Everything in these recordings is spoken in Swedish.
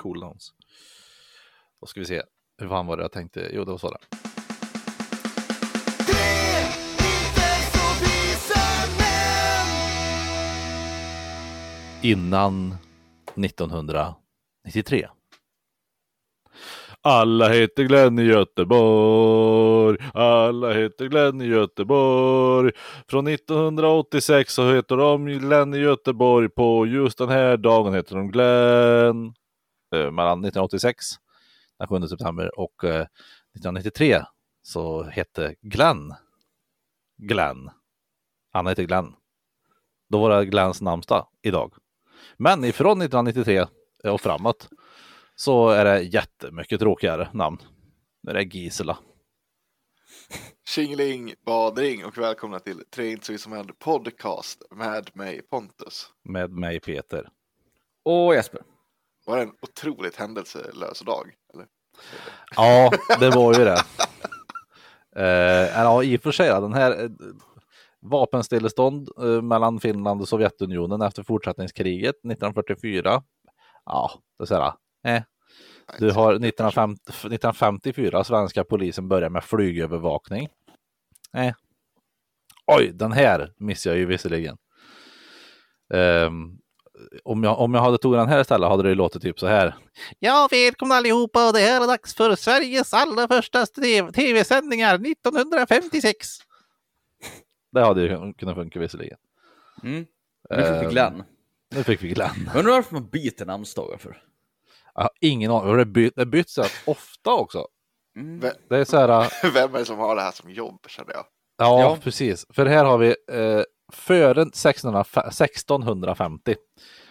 cooldowns. Då ska vi se, hur fan var det jag tänkte? Jo, det var så där. Innan 1993. Alla heter Glenn i Göteborg. Alla heter Glenn i Göteborg. Från 1986 så heter de Glenn i Göteborg. På just den här dagen heter de Glenn. Eh, mellan 1986, den 7 september och eh, 1993 så hette Glenn Glenn. Han heter Glenn. Då var det Glenns namnsdag idag. Men ifrån 1993 och framåt så är det jättemycket tråkigare namn. Det är Gisela. Tjingeling, badring och välkomna till Tre inte som händer podcast med mig Pontus. Med mig Peter. Och Jesper. Var det en otroligt händelselös dag? Eller? Ja, det var ju det. Eh, ja, i och för sig, den här eh, vapenstillestånd eh, mellan Finland och Sovjetunionen efter fortsättningskriget 1944. Ja, det är så här, eh. Du har 1950, 1954 svenska polisen börjar med flygövervakning. Eh. Oj, den här missar jag ju visserligen. Um, om, jag, om jag hade tagit den här istället hade det låtit typ så här. Ja, välkomna allihopa och det här är dags för Sveriges allra första tv-sändningar 1956. Det hade ju kunnat funka visserligen. Mm. Nu fick vi Glenn. Um, nu fick vi Glenn. Undrar varför man byter namnsdagar för? Jag har ingen aning. Det, by det byts så ofta också. Mm. Det är så här. Vem är det som har det här som jobb känner jag? Ja, ja. precis. För här har vi eh, före 1650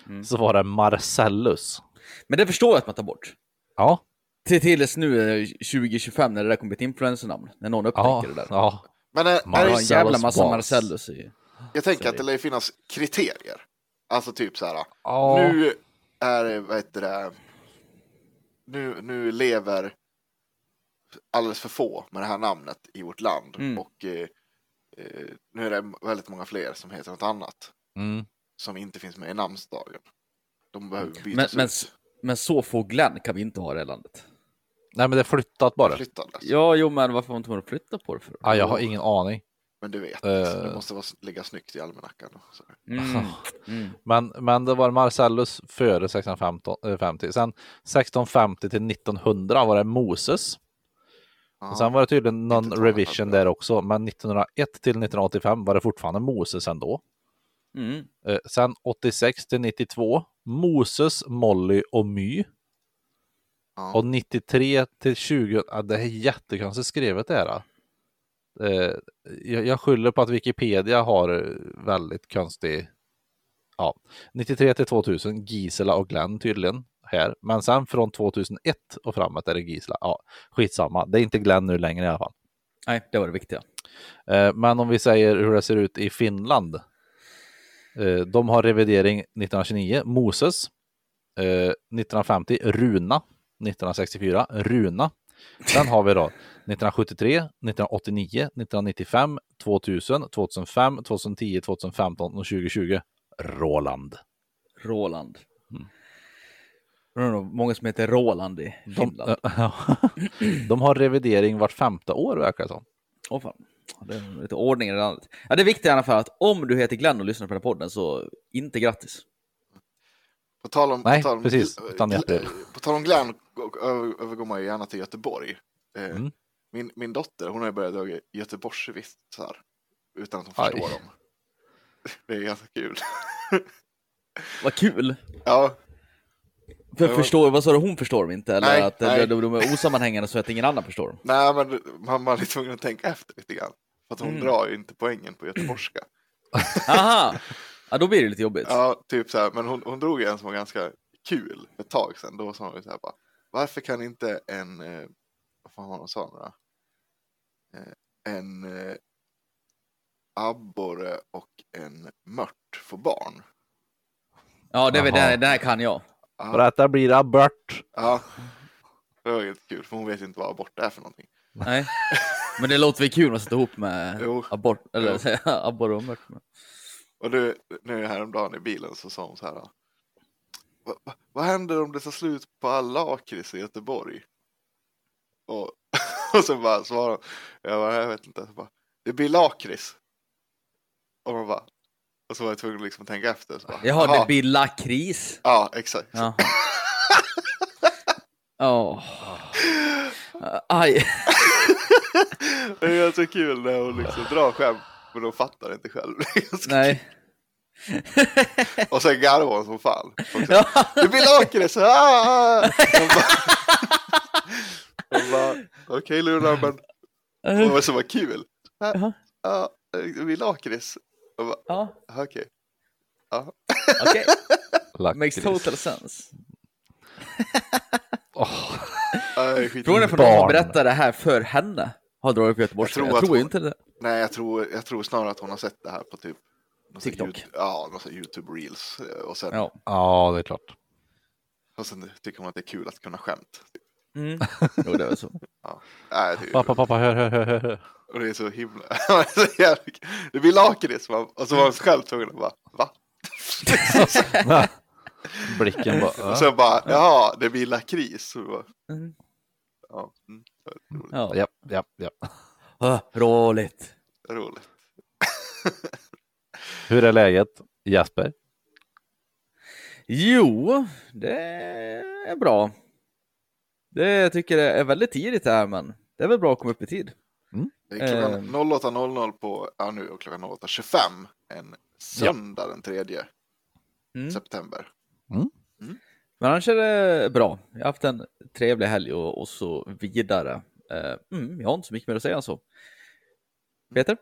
mm. så var det Marcellus. Men det förstår jag att man tar bort. Ja. Till tills nu 2025 när det där kommer bli ett influencer-namn. När någon upptäcker ja, det där. Ja. Men är, Man har en jävla massa bas. Marcellus i. Jag tänker att det lär finnas kriterier. Alltså typ så här. Ja. Nu är, vad heter det, nu, nu lever alldeles för få med det här namnet i vårt land. Mm. Och eh, eh, nu är det väldigt många fler som heter något annat. Mm. Som inte finns med i namnsdagen. De behöver bytas men, ut. Men, men så få Glenn kan vi inte ha i det här landet. Nej, men det är flyttat bara. Flyttat, alltså. Ja, jo, men varför har man inte man flytta på det för? Ja, jag har ingen aning. Men du vet, uh... det måste vara, ligga snyggt i almanackan. Mm. Mm. Men, men det var Marcellus före 1650. Sen 1650 till 1900 var det Moses. Och sen var det tydligen någon revision där också, men 1901 till 1985 var det fortfarande Moses ändå. Mm. Sen 86 till 92 Moses, Molly och My. Ja. Och 93 till 20, ja, det är jättekonstigt skrivet det här. Eh, jag, jag skyller på att Wikipedia har väldigt konstig, ja, 93 till 2000 Gisela och Glenn tydligen här, men sen från 2001 och framåt är det Gisela. Ja, skitsamma, det är inte Glenn nu längre i alla fall. Nej, det var det viktiga. Eh, men om vi säger hur det ser ut i Finland. Eh, de har revidering 1929, Moses. 1950, Runa. 1964, Runa. Sen har vi då 1973, 1989, 1995, 2000, 2005, 2010, 2015 och 2020. Roland. Roland. Mm. Många som heter Roland i Finland. De, de har revidering vart femte år verkar det som. Åh fan. Det är lite ordning i det landet. Ja, det är viktigt i alla fall att om du heter Glenn och lyssnar på den här podden så inte grattis. På tal om, Nej, på tal om, precis. På tal om Glenn övergår man ju gärna till Göteborg. Mm. Min, min dotter, hon har börjat dra Göteborgsvitsar utan att hon förstår Aj. dem. Det är ganska kul. Vad kul! Ja. För förstår, vad sa du, hon förstår dem inte? Eller Nej, att nej. De, de är osammanhängande så att ingen annan förstår dem? Nej, men man, man är tvungen att tänka efter lite grann. För att hon Mm. drar ju inte poängen på göteborgska. Aha! Ja, då blir det lite jobbigt. Ja, typ så här, men hon, hon drog en som var ganska kul ett tag sedan. Då sa hon ju så här bara, varför kan inte en, eh, vad fan var hon sa nu då? Eh, en eh, abborre och en mört få barn? Ja, det, det, det här kan jag. Och detta blir abort. Ja, det var helt kul för hon vet inte vad abort är för någonting. Nej. Men det låter väl kul att sätta ihop med Jo. abort, eller abort och mört. Och nu, nu häromdagen i bilen så sa hon så här. vad, vad- vad händer om det tar slut på all lakrits i Göteborg? Och, och så bara svarar hon, jag, bara, jag vet inte, bara, det blir lakrits. Och man bara, och så var jag tvungen att liksom tänka efter. Så bara, "Jaha." det blir lakris. Ja, exakt. Ja. Åh. Aj. Det är ganska kul när hon liksom drar skämt, men de fattar inte själv. Nej. kul. Och sen garvar hon som fan. Ja. Det blir lakrits! Ah! De bara, de bara okej Luna, men var det var kul? Ja, Jaha. ja, det blir lakrits. Ja, Okej. Ja. okej. Makes total sense. Skit- Frågan är för någon har Barn. berättat det här för henne. Har dragit på Göteborgs. Jag Jag tror tror, att hon- inte det. Nej, jag tror, jag tror snarare att hon har sett det här på typ TikTok. YouTube- Ja, någon YouTube Reels. eh, Och sen, Ja. ja, det är klart. och sen tycker hon att det är kul att kunna skämt. Mm. Jo, det är så. Nej, det är, Pappa, pappa, hör, hör, hör, hör. Och det är så himla... det, blir lakrits. Och så var hon själv tvungen att bara, va? Blicken bara... Och ja. sen bara, jaha, det blir lakrits. Mm. Ja, mm. Ja. Ja, ja, ja. Ah, roligt. roligt. Hur är läget, Jesper? Jo, det är bra. Det jag tycker jag är väldigt tidigt här, men det är väl bra att komma upp i tid. Det är klockan Ehm. 08.00 på, ja nu är klockan 08.25 en söndag den 3 Mm. september. Men annars är det bra. Jag har haft en trevlig helg och, och så vidare. Eh, mm, jag har inte så mycket mer att säga än så. Peter?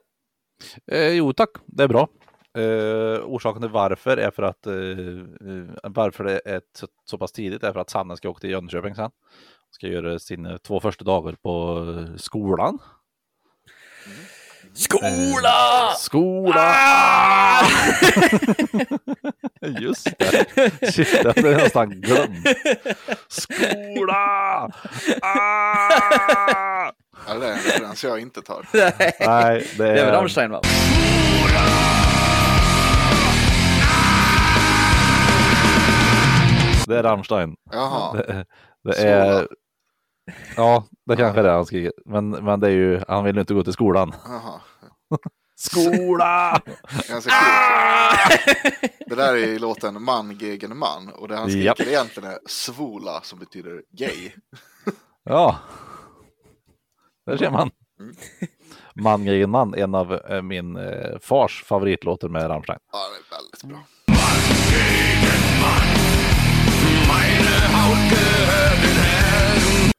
Eh, jo tack, det är bra. Eh, orsaken till varför är för att eh, eh, varför det är så, så pass tidigt är för att Sanne ska åka till Jönköping sen. Ska göra sina två första dagar på eh, skolan. Skola! Skola! Just det. Shit, det hade jag nästan glömt. Skola! Ah! Ja, det är en referens jag inte tar. Nej, Nej, det det är väl är... Rammstein va? Det är Rammstein. Jaha, Det, det Skola. är... Ja, det kanske är det han skriker. Men, men det är ju, han vill ju inte gå till skolan. jaha. Skola! Ganska kul. Det där är i låten Man gegen man och det han skriker Japp. egentligen är svola som betyder gay. Ja, där ser man. Mm. Man grejen man, en av eh, min eh, fars favoritlåtar med Rammstein. Ja, det är väldigt bra.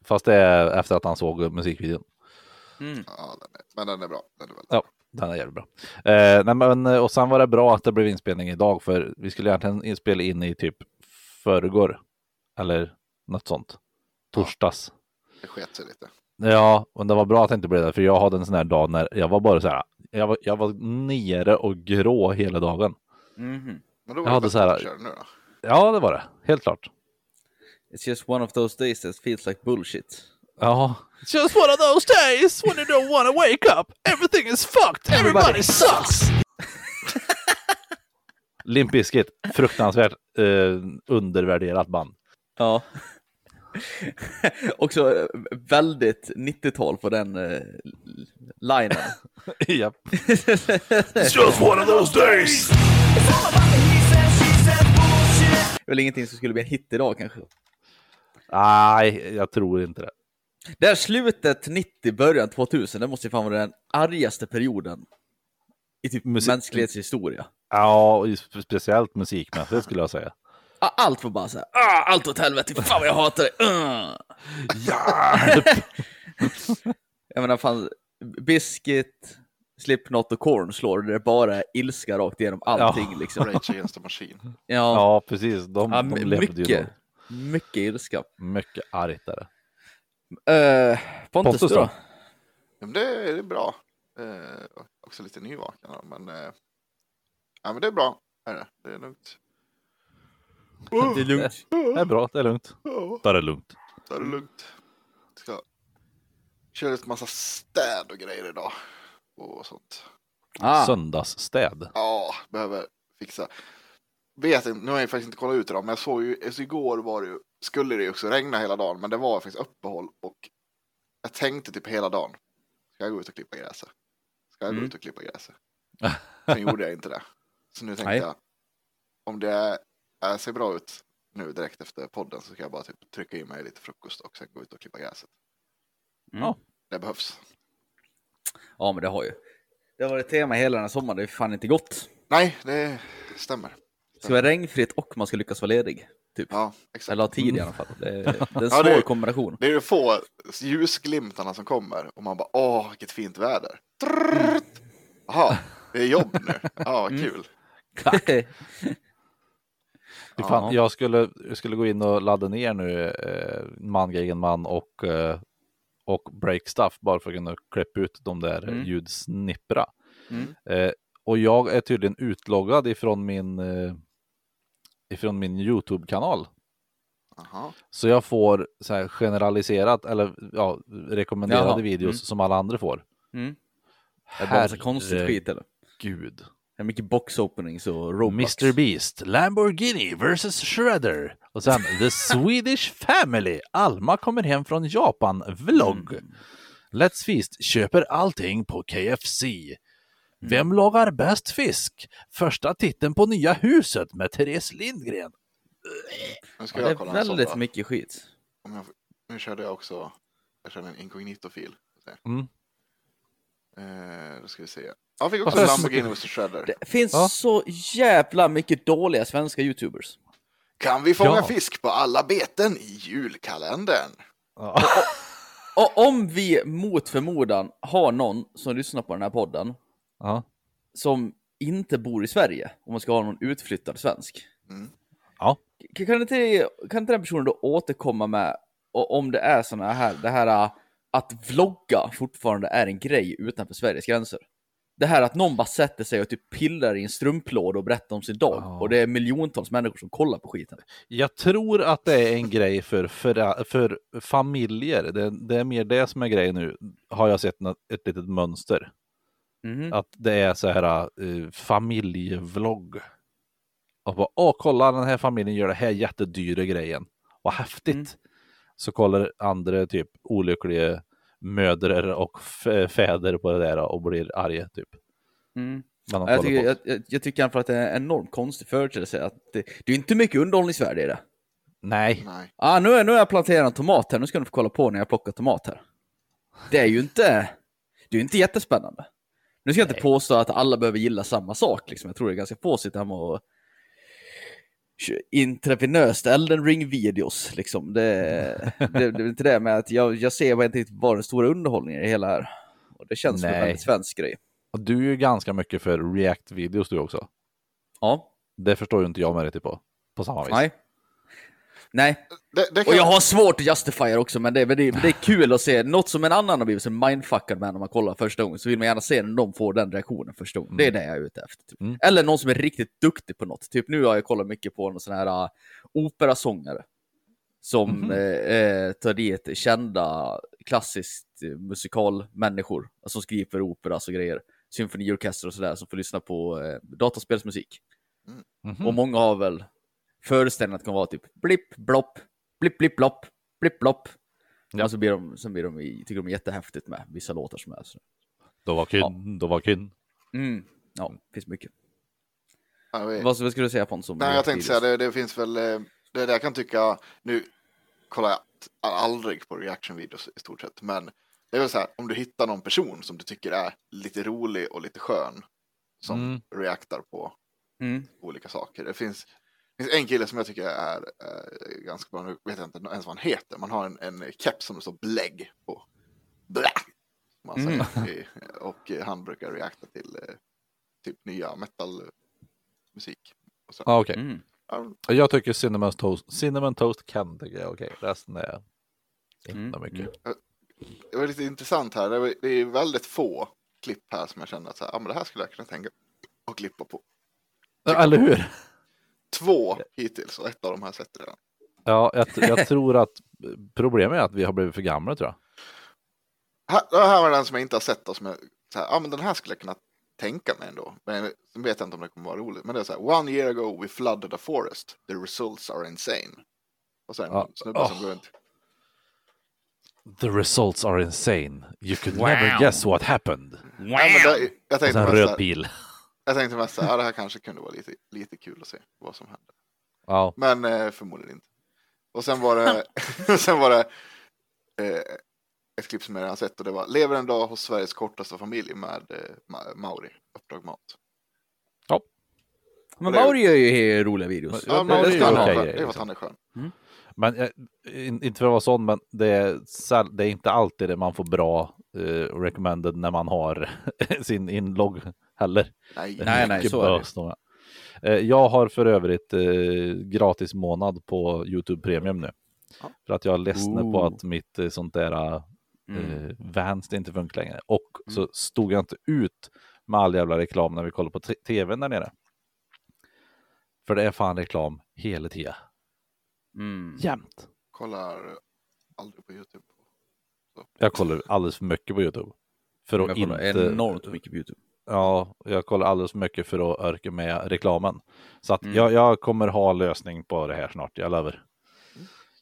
Fast det är efter att han såg musikvideon. Mm. Ja, den är, men den är bra. Den är väldigt Ja, den är jävligt bra. Eh, nej, men, och sen var det bra att det blev inspelning idag, för vi skulle egentligen inspela in i typ förrgår. Eller något sånt. Torsdags. Det sket sig lite. Ja, men det var bra att det inte blev det, för jag hade en sån här dag när jag var bara så här. Jag var, jag var nere och grå hela dagen. Mhm. Men då Jag var hade det så här- bättre att köra nu då. Ja, det var det. Helt klart. It's just one of those days that feels like bullshit. Ja. It's just one of those days when you don't wanna wake up. Everything is fucked. Everybody sucks. Limp Bizkit, fruktansvärt eh, undervärderat band. Ja. Också eh, väldigt 90-tal på den eh, linen. Japp. It's just one of those days. väl ingenting som skulle bli en hit idag kanske. Nej, jag tror inte det. Det här slutet 90, början 2000, det måste ju fan vara den argaste perioden i typ Musik- mänsklighetshistoria. Ja, och spe- speciellt musikmässigt skulle jag säga. Allt var bara så här, ah, allt åt helvete, fan vad jag hatar det. Uh. Jag menar fan, Biscuit, Slipknot och Korn slår det är bara ilska rakt igenom allting Ja. liksom. Rage Against the Machine. Ja, Ja, precis. De, ja, de levde ju mycket, då. Mycket ilska. Mycket argt är det. Uh, Pontus, Pontus då? Ja, men det, är- det är bra. Eh, också lite nyvaken. Men, eh, ja, men det är bra. Är det. det är lugnt. Det är lugnt. Det är bra, det är lugnt. Ta det lugnt. det är lugnt. Ska köra lite massa städ och grejer idag. Och sånt. Ah, Söndagsstäd. Ja, behöver fixa. Vet inte, nu har jag faktiskt inte kollat ut då, men jag såg ju, alltså igår var det ju, skulle det ju också regna hela dagen, men det var faktiskt uppehåll och jag tänkte typ hela dagen, ska jag gå ut och klippa gräset? Ska jag gå Mm. ut och klippa gräset? Sen gjorde jag inte det. Så nu tänkte Nej. jag, om det är, ser bra ut nu direkt efter podden så ska jag bara typ trycka i mig lite frukost och sen gå ut och klippa gräset. Mm. Ja. Det behövs. Ja, men det har ju. Det har varit tema hela den här sommaren, det är fan inte gott. Nej, det stämmer. Det ska vara regnfritt och man ska lyckas vara ledig. Typ. Ja, exakt. Eller ha tid i alla fall. Det är, det är en Ja, svår det- kombination. Det är de få ljusglimtarna som kommer och man bara åh vilket fint väder. Jaha, det är jobb nu. Ja, vad kul. Fy Fan, Ja. jag, skulle, jag skulle gå in och ladda ner nu eh, Man Gegen Man och, eh, och Break Stuff bara för att kunna klippa ut de där Mm. ljudsnippra. Mm. Eh, och jag är tydligen utloggad ifrån min, eh, ifrån min YouTube-kanal. Jaha. Så jag får så här generaliserat eller ja, rekommenderade Jaha, videos mm. som alla andra får. Mm. Det är bara massa konstigt skit eller? Gud. Det är mycket box openings och Roblox. Mr Beast, Lamborghini vs Shredder. Och sen The Swedish Family. Alma kommer hem från Japan. Vlogg. Mm. Let's Feast köper allting på KFC. Mm. Vem lagar bäst fisk? Första titeln på nya huset med Therese Lindgren. Nu ska Ja, det jag är väldigt mycket skit. Om jag, nu körde jag också, jag körde en inkognito-fil. Mm. Eh, då ska vi se. Jag fick också Lamborghini vs Shredder. Det finns Ja. så jävla mycket dåliga svenska YouTubers. Kan vi fånga Ja. fisk på alla beten i julkalendern? Ja. Och om vi mot förmodan har någon som lyssnar på den här podden Ja. som inte bor i Sverige, om man ska ha någon utflyttad svensk. Mm. Ja. Kan, inte, kan inte den personen då återkomma med, och om det är såna här, det här äh, att vlogga fortfarande är en grej utanför Sveriges gränser. Det här att någon bara sätter sig och typ pillar i en strumplåda och berättar om sin dag. Ja. Och det är miljontals människor som kollar på skiten. Jag tror att det är en grej för, för, för familjer. Det, det är mer det som är grejen nu. Har jag sett ett litet mönster. Mhm. Att det är så här uh, familjevlogg. Och bara, åh kolla den här familjen gör det här jättedyra grejen. Vad häftigt. Mm. Så kollar andra typ olyckliga mödrar och f- fäder på det där och blir arga typ. Mm. Jag, tycker, jag, jag, jag tycker fall att det är en enormt konstig företeelse. Att det, det är inte mycket underhållningsvärde i det. Nej, Nej. Ah, nu, är- nu har jag planterat en tomat här, nu ska ni få kolla på när jag plockar tomat här. Det är ju inte, det är ju inte jättespännande. Nu ska jag inte påstå att alla behöver gilla samma sak, liksom. jag tror det är ganska få sitter hemma och intravenöst Elden ring-videos. Liksom. Det, det, det är inte det med att jag, jag ser bara inte riktigt vad den stora underhållningen i det hela här. Och det känns som en Nej. väldigt svensk grej. och du är ju ganska mycket för react-videos du också. Ja, Det förstår ju inte jag mig riktigt på. På samma vis. nej. Nej, Det, det kan... Och jag har svårt att justifiera också, men det, men det, men det är kul att se något som en annan har blivit så mindfuckad med när man kollar första gången, så vill man gärna se när de får den reaktionen första gången. Det är det jag är ute efter. Typ. Mm. Eller någon som är riktigt duktig på något. Typ nu har jag kollat mycket på någon sån här uh, operasångare. Som Mhm. eh, eh, tar dit kända klassiskt eh, musikalmänniskor, alltså som skriver för operas och grejer. Symfoniorkester och sådär, som får lyssna på eh, dataspelsmusik. Mhm. Och många har väl föreställningen att det kan vara typ blipp, blopp, blipp, blipp, blopp, blipp, blopp. Ja. Och så blir de, sen blir de, tycker de är jättehäftigt med vissa låtar som är så. Då var kyn, Ja. då var kyn. Mm. Ja, det finns mycket. Ja, vi- Vad, vad skulle du säga Pontus? som Nej, jag tänkte säga det, det finns väl, eh, det är det jag kan tycka, nu kollar jag aldrig på reaction-videos i stort sett, men det är väl så här, om du hittar någon person som du tycker är lite rolig och lite skön, som Mm. reaktar på Mm. olika saker. Det finns, det finns en kille som jag tycker är eh, ganska bra, nu vet jag inte ens vad han heter, man har en, en keps som det står blägg på. Blä! Man Mm. säger. Och han brukar reakta till eh, typ nya metalmusik. Ah, okej. Mm. Ja, Jag tycker Cinnamon Toast, Cinnamon Toast jag är okej. Resten är inte Mm. mycket. Det var lite intressant här. Det, var, det är väldigt få klipp här som jag känner att så här, ja, men det här skulle jag kunna tänka och klippa på. Ja, Eller hur? Två hittills och ett av de här sätter jag. Ja, jag, jag tror att problemet är att vi har blivit för gamla tror jag. Här, det här var den som jag inte har sett och som jag, så här, ja men den här skulle jag kunna tänka mig ändå. Men sen vet jag inte om det kommer vara roligt. Men det är så här, one year ago we flooded a forest. The results are insane. Och sen Ja. en snubbe som Oh. går runt. The results are insane. You could Wow. never guess what happened. Ja, men det, jag Och tänkte sen så röd pil. Jag tänkte mest så här, ja, det här kanske kunde vara lite, lite kul att se vad som hände. Ja, Men eh, förmodligen inte. Och sen var det, sen var det eh, ett klipp som jag redan sett och det var Lever en dag hos Sveriges kortaste familj med eh, Ma- Mauri, Uppdrag Mat. Men det- Mauri gör ju roliga videos. Ja, Ja, det- Mauri det det grejer, det är för att han är skön. Men eh, in, inte för att vara sån, men det är, det är inte alltid det man får bra eh, recommended när man har sin inlogg heller. Nej, Det är Nej, nej, så är det. Eh, Jag har för övrigt eh, gratis månad på YouTube Premium nu. Ja. För att jag är ledsen på att mitt eh, sånt där eh, Mm. Vans inte funkar längre. Och så stod jag inte ut med all jävla reklam när vi kollade på t- tvn där nere. För det är fan reklam hela tiden. Mm. Jämt. kollar aldrig på YouTube. Jag kollar alldeles för mycket på YouTube. För att Jag kollar inte... enormt mycket på YouTube. Ja, jag kollar alldeles för mycket för att orka med reklamen. Så att Mm. jag, jag kommer ha lösning på det här snart, jag lovar.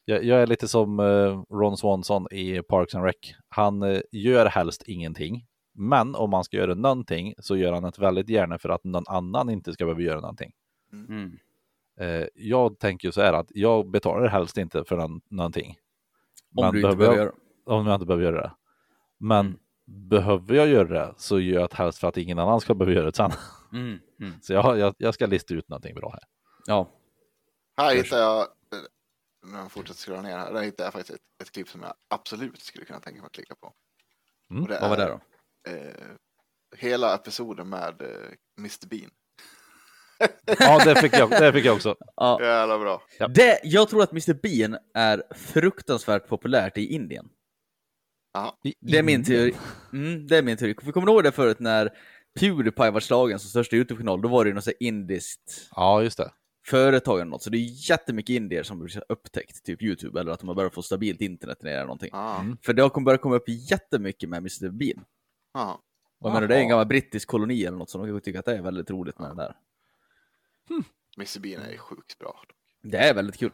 Jag, jag är lite som eh, Ron Swanson i Parks and Rec. Han eh, gör helst ingenting. Men om man ska göra någonting så gör han det väldigt gärna för att någon annan inte ska behöva göra någonting. Mm. Eh, jag tänker så här att jag betalar helst inte för någon, någonting. Om Men du inte behöver göra Om jag inte behöver göra det. Men Mm. behöver jag göra det så gör jag det helst för att ingen annan ska behöva göra det sen. mm. Mm. Så jag, jag, jag ska lista ut någonting bra här. Ja. Här hittar jag, eh, när jag fortsätter scrolla ner här, där hittar jag faktiskt ett, ett klipp som jag absolut skulle kunna tänka mig att klicka på. Mm, det Vad var det då? Eh, hela episoden med eh, Mr Bean. Ja, det fick jag, det fick jag också. Ja. Jävla bra. Ja. Det, jag tror att Mr Bean är fruktansvärt populärt i Indien. Det är min teori. Mm, det är min teori. Vi kommer ihåg det förut när Pewdiepie var slagen som största YouTube-kanal, då var det ju något så indiskt Ja, just det. företag eller något. Så det är jättemycket indier som har upptäckt typ YouTube eller att de har börjat få stabilt internet ner eller någonting. Ja, Mm. För det har börjat komma upp jättemycket med Mr Bean. ja. Och jag menar, det är en gammal brittisk koloni eller något som de tycker att det är väldigt roligt med det där. Mr Bean är ju sjukt bra. Det är väldigt kul.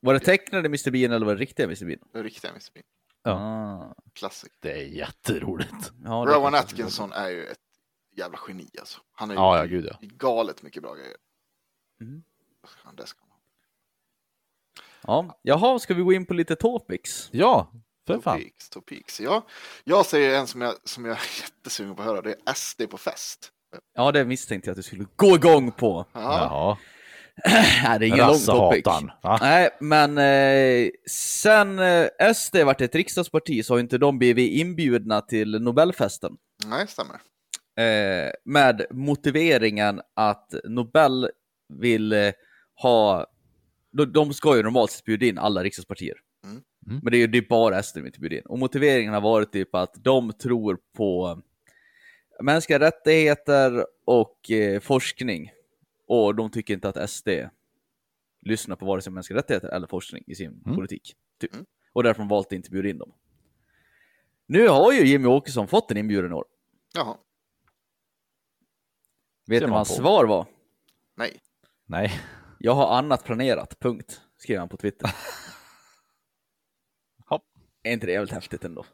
Var det tecknade Mr Bean eller var det riktiga Mr Bean? Det riktiga Mr Bean. Ja. Ah. Klassik. Det är jätteroligt. Ja, det Rowan Atkinson är ju ett jävla geni alltså. Han är ju Ja, ja, gud ja. galet mycket bra grejer. Mm. Fan, Det ska ha. Ja, jaha, ska vi gå in på lite topics? Ja, för fan. Topics, topics. Ja, jag säger en som jag, som jag är jättesugen på att höra. Det är SD på fest. Ja, det misstänkte jag att du skulle gå igång på. Ja, Jaha. Nej, det är ingen lång topic. Va? Nej, men eh, sen eh, SD vart ett riksdagsparti så har inte de blivit inbjudna till Nobelfesten. nej, stämmer. Eh, med motiveringen att Nobel vill eh, ha... De, de ska ju normalt sett bjuda in alla riksdagspartier. Mm. Mm. Men det är ju det är bara SD de inte bjuder in. Och motiveringen har varit typ att de tror på mänskliga rättigheter och eh, forskning. Och de tycker inte att SD lyssnar på vare sig mänskliga rättigheter eller forskning i sin Mm. politik. Typ. Mm. Och därför har de valt att inte bjuda in dem. Nu har ju Jimmy Åkesson fått en inbjudan i år. Jaha, Vet ni man vad hans på. svar var? nej. Nej. Jag har annat planerat, punkt. Skrev han på Twitter. Hopp. Är inte det jävligt häftigt ändå?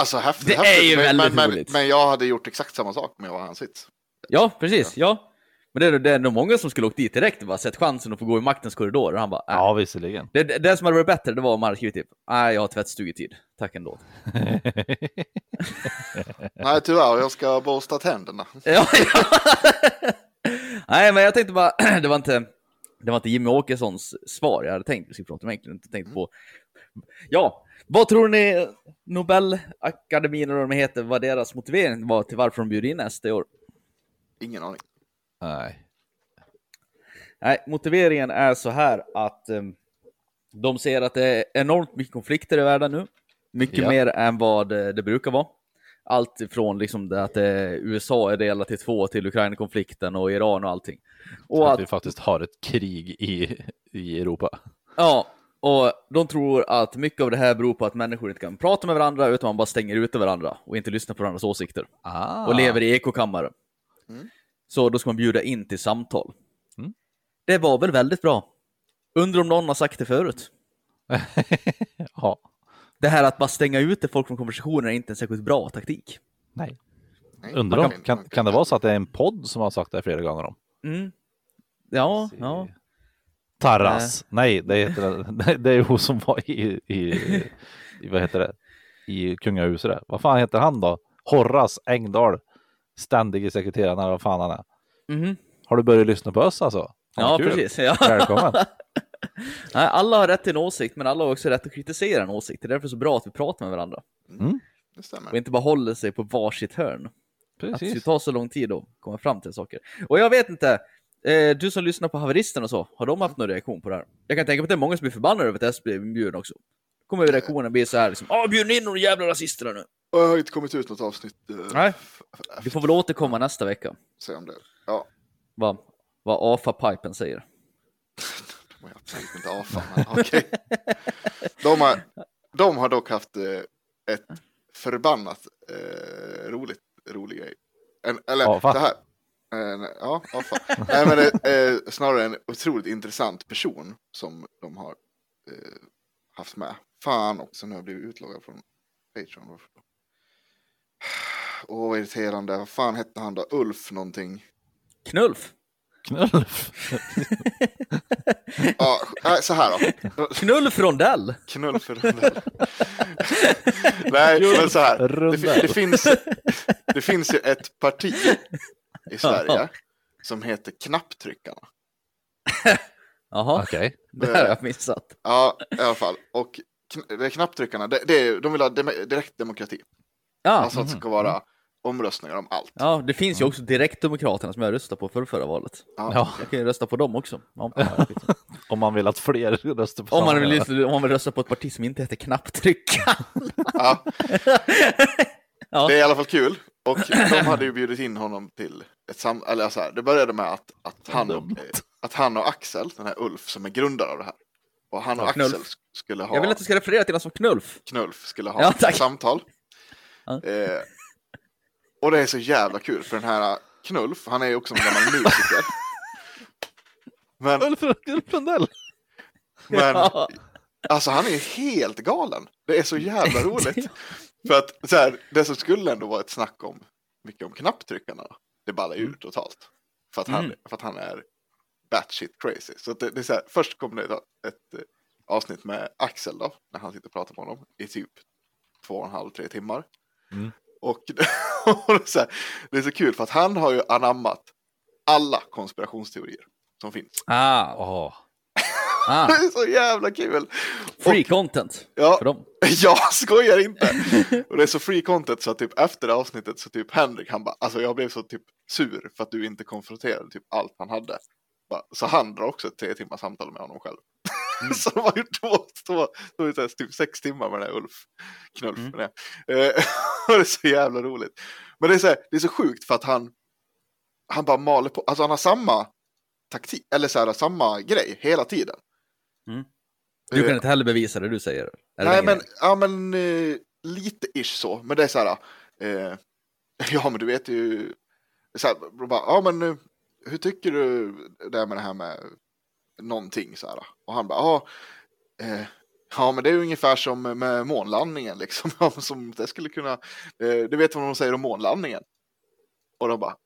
Alltså häftigt. Det är häftigt. ju men, väldigt men, men, roligt. men jag hade gjort exakt samma sak med vad han sits. Ja, precis. Ja. Men det är, det är nog många som skulle åkt dit direkt och bara sett chansen att få gå i maktens korridor. Och han bara, äh. Ja, visserligen. det, det, det som hade varit bättre, det var om han hade skrivit typ, nej, jag har tvättstugetid. Tack ändå. Nej, tyvärr, jag ska borsta tänderna. Ja, ja. Nej, men jag tänkte bara, det var inte, det var inte Jimmy Åkessons svar jag hade tänkt vi skulle prata om egentligen, inte tänkt på. Ja, vad tror ni Nobelakademin eller vad de heter, vad deras motivering var till varför de bjuder in SD i år? Ingen aning. Nej. Nej, motiveringen är så här att um, de ser att det är enormt mycket konflikter i världen nu. Mycket Ja. mer än vad det, det brukar vara. Allt ifrån liksom det att det, USA är delat i två till Ukraina-konflikten och Iran och allting. Och att att, vi faktiskt har ett krig i, i Europa. ja, Och de tror att mycket av det här beror på att människor inte kan prata med varandra utan man bara stänger ute varandra och inte lyssnar på varandras åsikter. Ah. Och lever i ekokammare. Mm. Så då ska man bjuda in till samtal. Mm. Det var väl väldigt bra. Undrar om någon har sagt det förut. ja. Det här att bara stänga ute folk från konversationer är inte en särskilt bra taktik. Nej. Nej, Undrar om, kan, kan det vara så att det är en podd som har sagt det flera gånger om? Mm. Ja, ja. Tarras. Nej, det, heter, det, det är hon som var i, i, i, vad heter det, i kungahuset. Där. Vad fan heter han då? Horras Engdahl, ständige sekreteraren eller vad fan han är. Mhm. Har du börjat lyssna på oss alltså? Ja, kul. precis. Ja. Välkommen. Nej, alla har rätt till en åsikt, men alla har också rätt att kritisera en åsikt. Det är därför så bra att vi pratar med varandra Det stämmer. och inte bara håller sig på varsitt hörn. Att det Precis. tar så lång tid att komma fram till saker. Och jag vet inte, eh, du som lyssnar på haveristen och så, har de haft någon reaktion på det här? Jag kan tänka mig att det är många som blir förbannade över att S blir inbjuden också. Kommer reaktionen bli så här liksom, Åh, bjud in några jävla rasister här nu. Jag har inte kommit ut något avsnitt. eh, Nej. Vi får väl återkomma nästa vecka. Se om det. Ja, Vad, vad AFA-pipen säger. de har absolut inte AFA, men okej. De, har, de har dock haft eh, ett förbannat eh, roligt, rolig grej. En, eller AFA. så här. Eh, ja, AFA. Nej, men är eh, snarare en otroligt intressant person som de har eh, haft med. Fan också, nu har jag blivit utloggad från Patreon. Åh, vad irriterande. Vad fan hette han då? Ulf någonting. Knulf! Knullf. Ja, så här då. Knulf Rondell! Knull för rondell. Nej, men så här. Det, det, finns, det finns ju ett parti i Sverige som heter Knapptryckarna. Jaha, Okej. det här har jag missat. Ja, i alla fall. Och kn- Knapptryckarna, det, det de vill ha dem- direktdemokrati. Ja, Alltså att det ska vara omröstningar om allt. ja det finns ju också Direktdemokraterna som jag röstade på för förra valet. Ja. Ja, Jag kan ju rösta på dem också. Ja, om man vill att fler röstar på om, man vill, om man vill rösta på ett parti som inte heter knapptrycka. Ja. Ja. Det är i alla fall kul. Och de hade ju bjudit in honom till ett sam... Eller så här, det började med att, att, han, och, Dumt. att han och Axel, den här Ulf som är grundare av det här. Och han och Ja. Axel sk- skulle ha... Jag vill att du ska referera till honom som Knulf. Knulf skulle ha Ja, ett samtal. Ja. Eh, och det är så jävla kul för den här Knulf, han är ju också en gammal musiker. Men, Ulf Lundell. men alltså han är ju helt galen. Det är så jävla roligt. För att så här, det som skulle ändå vara ett snack om, mycket om knapptryckarna, det ballar ju ur totalt. För att han, Mm. för att han är batshit crazy. Så det, det är så här, först kommer det ett, ett eh, avsnitt med Axel då, när han sitter och pratar med honom i typ två och en halv, tre timmar. Mm. Och, och det, är så här, det är så kul för att han har ju anammat alla konspirationsteorier som finns. Ah, Åh. Ah. Det är så jävla kul! Free content Ja, för dem. Jag skojar inte! Och det är så free content så att typ efter avsnittet så typ Henrik han bara, alltså jag blev så typ sur för att du inte konfronterade typ allt han hade. Så han drar också ett tre timmars samtal med honom själv. så de har gjort två, två, två, två typ sex timmar med den här Ulf Knulf. Mm. med det. Eh, och det är så jävla roligt. Men det är så, här, det är så sjukt för att han, han bara maler på, alltså han har samma taktik, eller så här, samma grej hela tiden. Du kan Eh, inte heller bevisa det du säger. Nej, men, ja, men eh, lite ish så. Men det är så här, eh, ja men du vet ju, så här, bara, ja men eh, hur tycker du det med det här med någonting så här? Och han bara, ja, eh, ja men det är ju ungefär som med månlandningen liksom. Som det skulle kunna, eh, du vet vad de säger om månlandningen? Och de bara,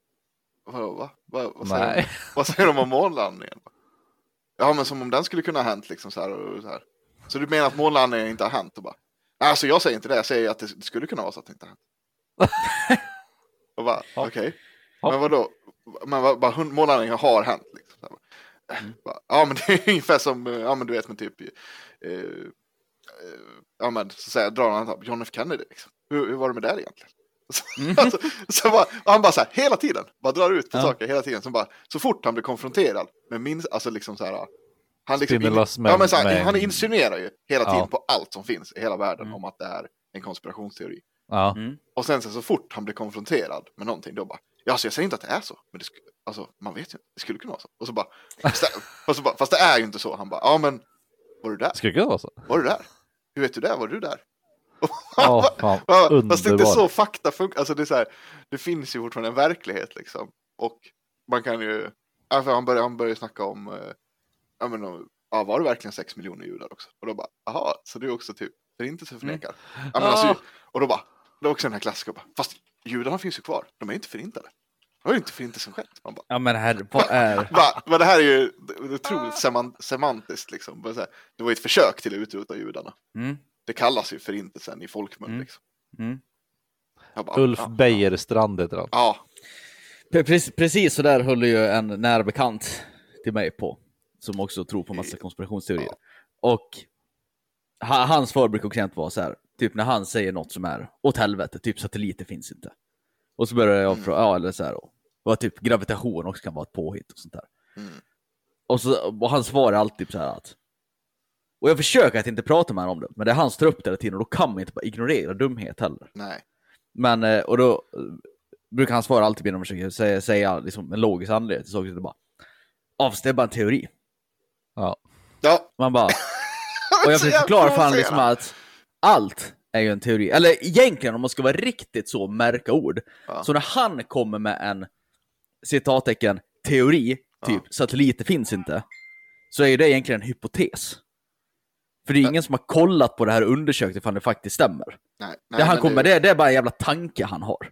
vad, va? va? vad, säger de, vad säger de om månlandningen? Ja men som om den skulle kunna ha hänt liksom så här och så här. Så du menar att månlandningen inte har hänt? Och bara, Nej, alltså jag säger inte det, jag säger att det, skulle kunna vara så att det inte har hänt. och bara, okej. Ja. Men vadå? Men vad, bara, månlandningen har hänt liksom. Så här, Mm. bara, ja men det är ungefär som, ja men du vet med typ, eh, eh, ja men så säger jag, drar han an- John F Kennedy liksom. Hur, hur var det med det egentligen? Mhm. alltså, så bara, och han bara så här, hela tiden, bara drar ut på Ja. saker hela tiden. Så, bara, så fort han blir konfronterad med minst, alltså liksom så här, han, liksom in, ja, men så här, med- han insinuerar ju hela tiden Ja. på allt som finns i hela världen Mm. om att det är en konspirationsteori. Ja. Mm. Och sen så, så fort han blir konfronterad med någonting då bara, ja alltså jag säger inte att det är så, men det, alltså, man vet ju det skulle kunna vara så. Och så bara, fast det, och så bara, fast det är ju inte så. Han bara, ja men Var du där? Skulle det kunna vara så? Var du där? Hur vet du det? Var du där? Ja, fan, Fast det är inte så fakta funkar. Alltså det, är så här, det finns ju fortfarande en verklighet liksom. Och man kan ju, för han börjar, han börjar snacka om, eh, ja men om- ja, var det verkligen sex miljoner judar också? Och då bara, jaha, så du är också typ förintelseförnekare? Ja, men alltså, Ah. och då bara, det är också den här klassiska, fast judarna finns ju kvar, de är inte förintade. Det har ju inte förintelsen skett. Man bara, Ja men herre, vad är... Men det här är ju otroligt seman- semantiskt liksom. Det var ju ett försök till att utrota judarna. Mm, Det kallas ju förintelsen i folkmun Mm. liksom. mm. Bara, Ulf ja, Bejerstrand heter han. Ja, Pre- Precis, precis så där höll ju en nära bekant till mig på, som också tror på massa konspirationsteorier. Och ha- hans svar brukar också vara så här, typ när han säger något som är åt helvete, typ satelliter finns inte. Och så börjar jag fråga, ja eller så här, och vad typ gravitation också kan vara ett påhitt och sånt där. Mm. Och, så, och hans svar är alltid så här att, och jag försöker att inte prata med honom om det, men det är hans tar upp det hela tiden och då kan man inte bara ignorera dumhet heller. nej. Men, eh, och då eh, brukar han svara alltid när de försöker säga, säga liksom en logisk anledning till saker. så det bara, ja är bara en teori. Ja. Ja, Man bara, och jag försöker förklara för honom liksom att allt är ju en teori. Eller egentligen om man ska vara riktigt så märka ord. Ja. Så när han kommer med en citattecken teori, typ satelliter finns inte, så är ju det egentligen en hypotes. För det är ingen som har kollat på det här och undersökt ifall det faktiskt stämmer. Nej, nej, Det han kommer det, det är bara en jävla tanke han har.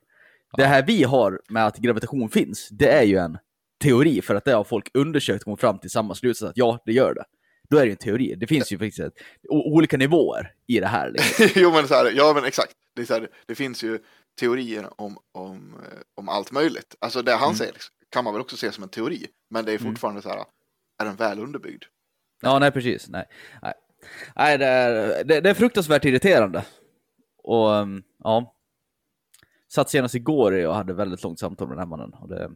Det här vi har med att gravitation finns, det är ju en teori för att det har folk undersökt och kommit fram till samma slutsats att ja, det gör det. Då är det ju en teori. Det finns ju faktiskt ett, olika nivåer i det här. Liksom. jo men så här, ja men exakt. Det, här, det finns ju teorier om, om, eh, om allt möjligt. Alltså det han Mm. säger liksom, kan man väl också se som en teori. Men det är fortfarande så här, är den väl underbyggd? Ja, nej precis. Nej, nej. Nej det, är, det, det är fruktansvärt irriterande. Och um, ja, satt senast igår och hade väldigt långt samtal med den här mannen. Och det,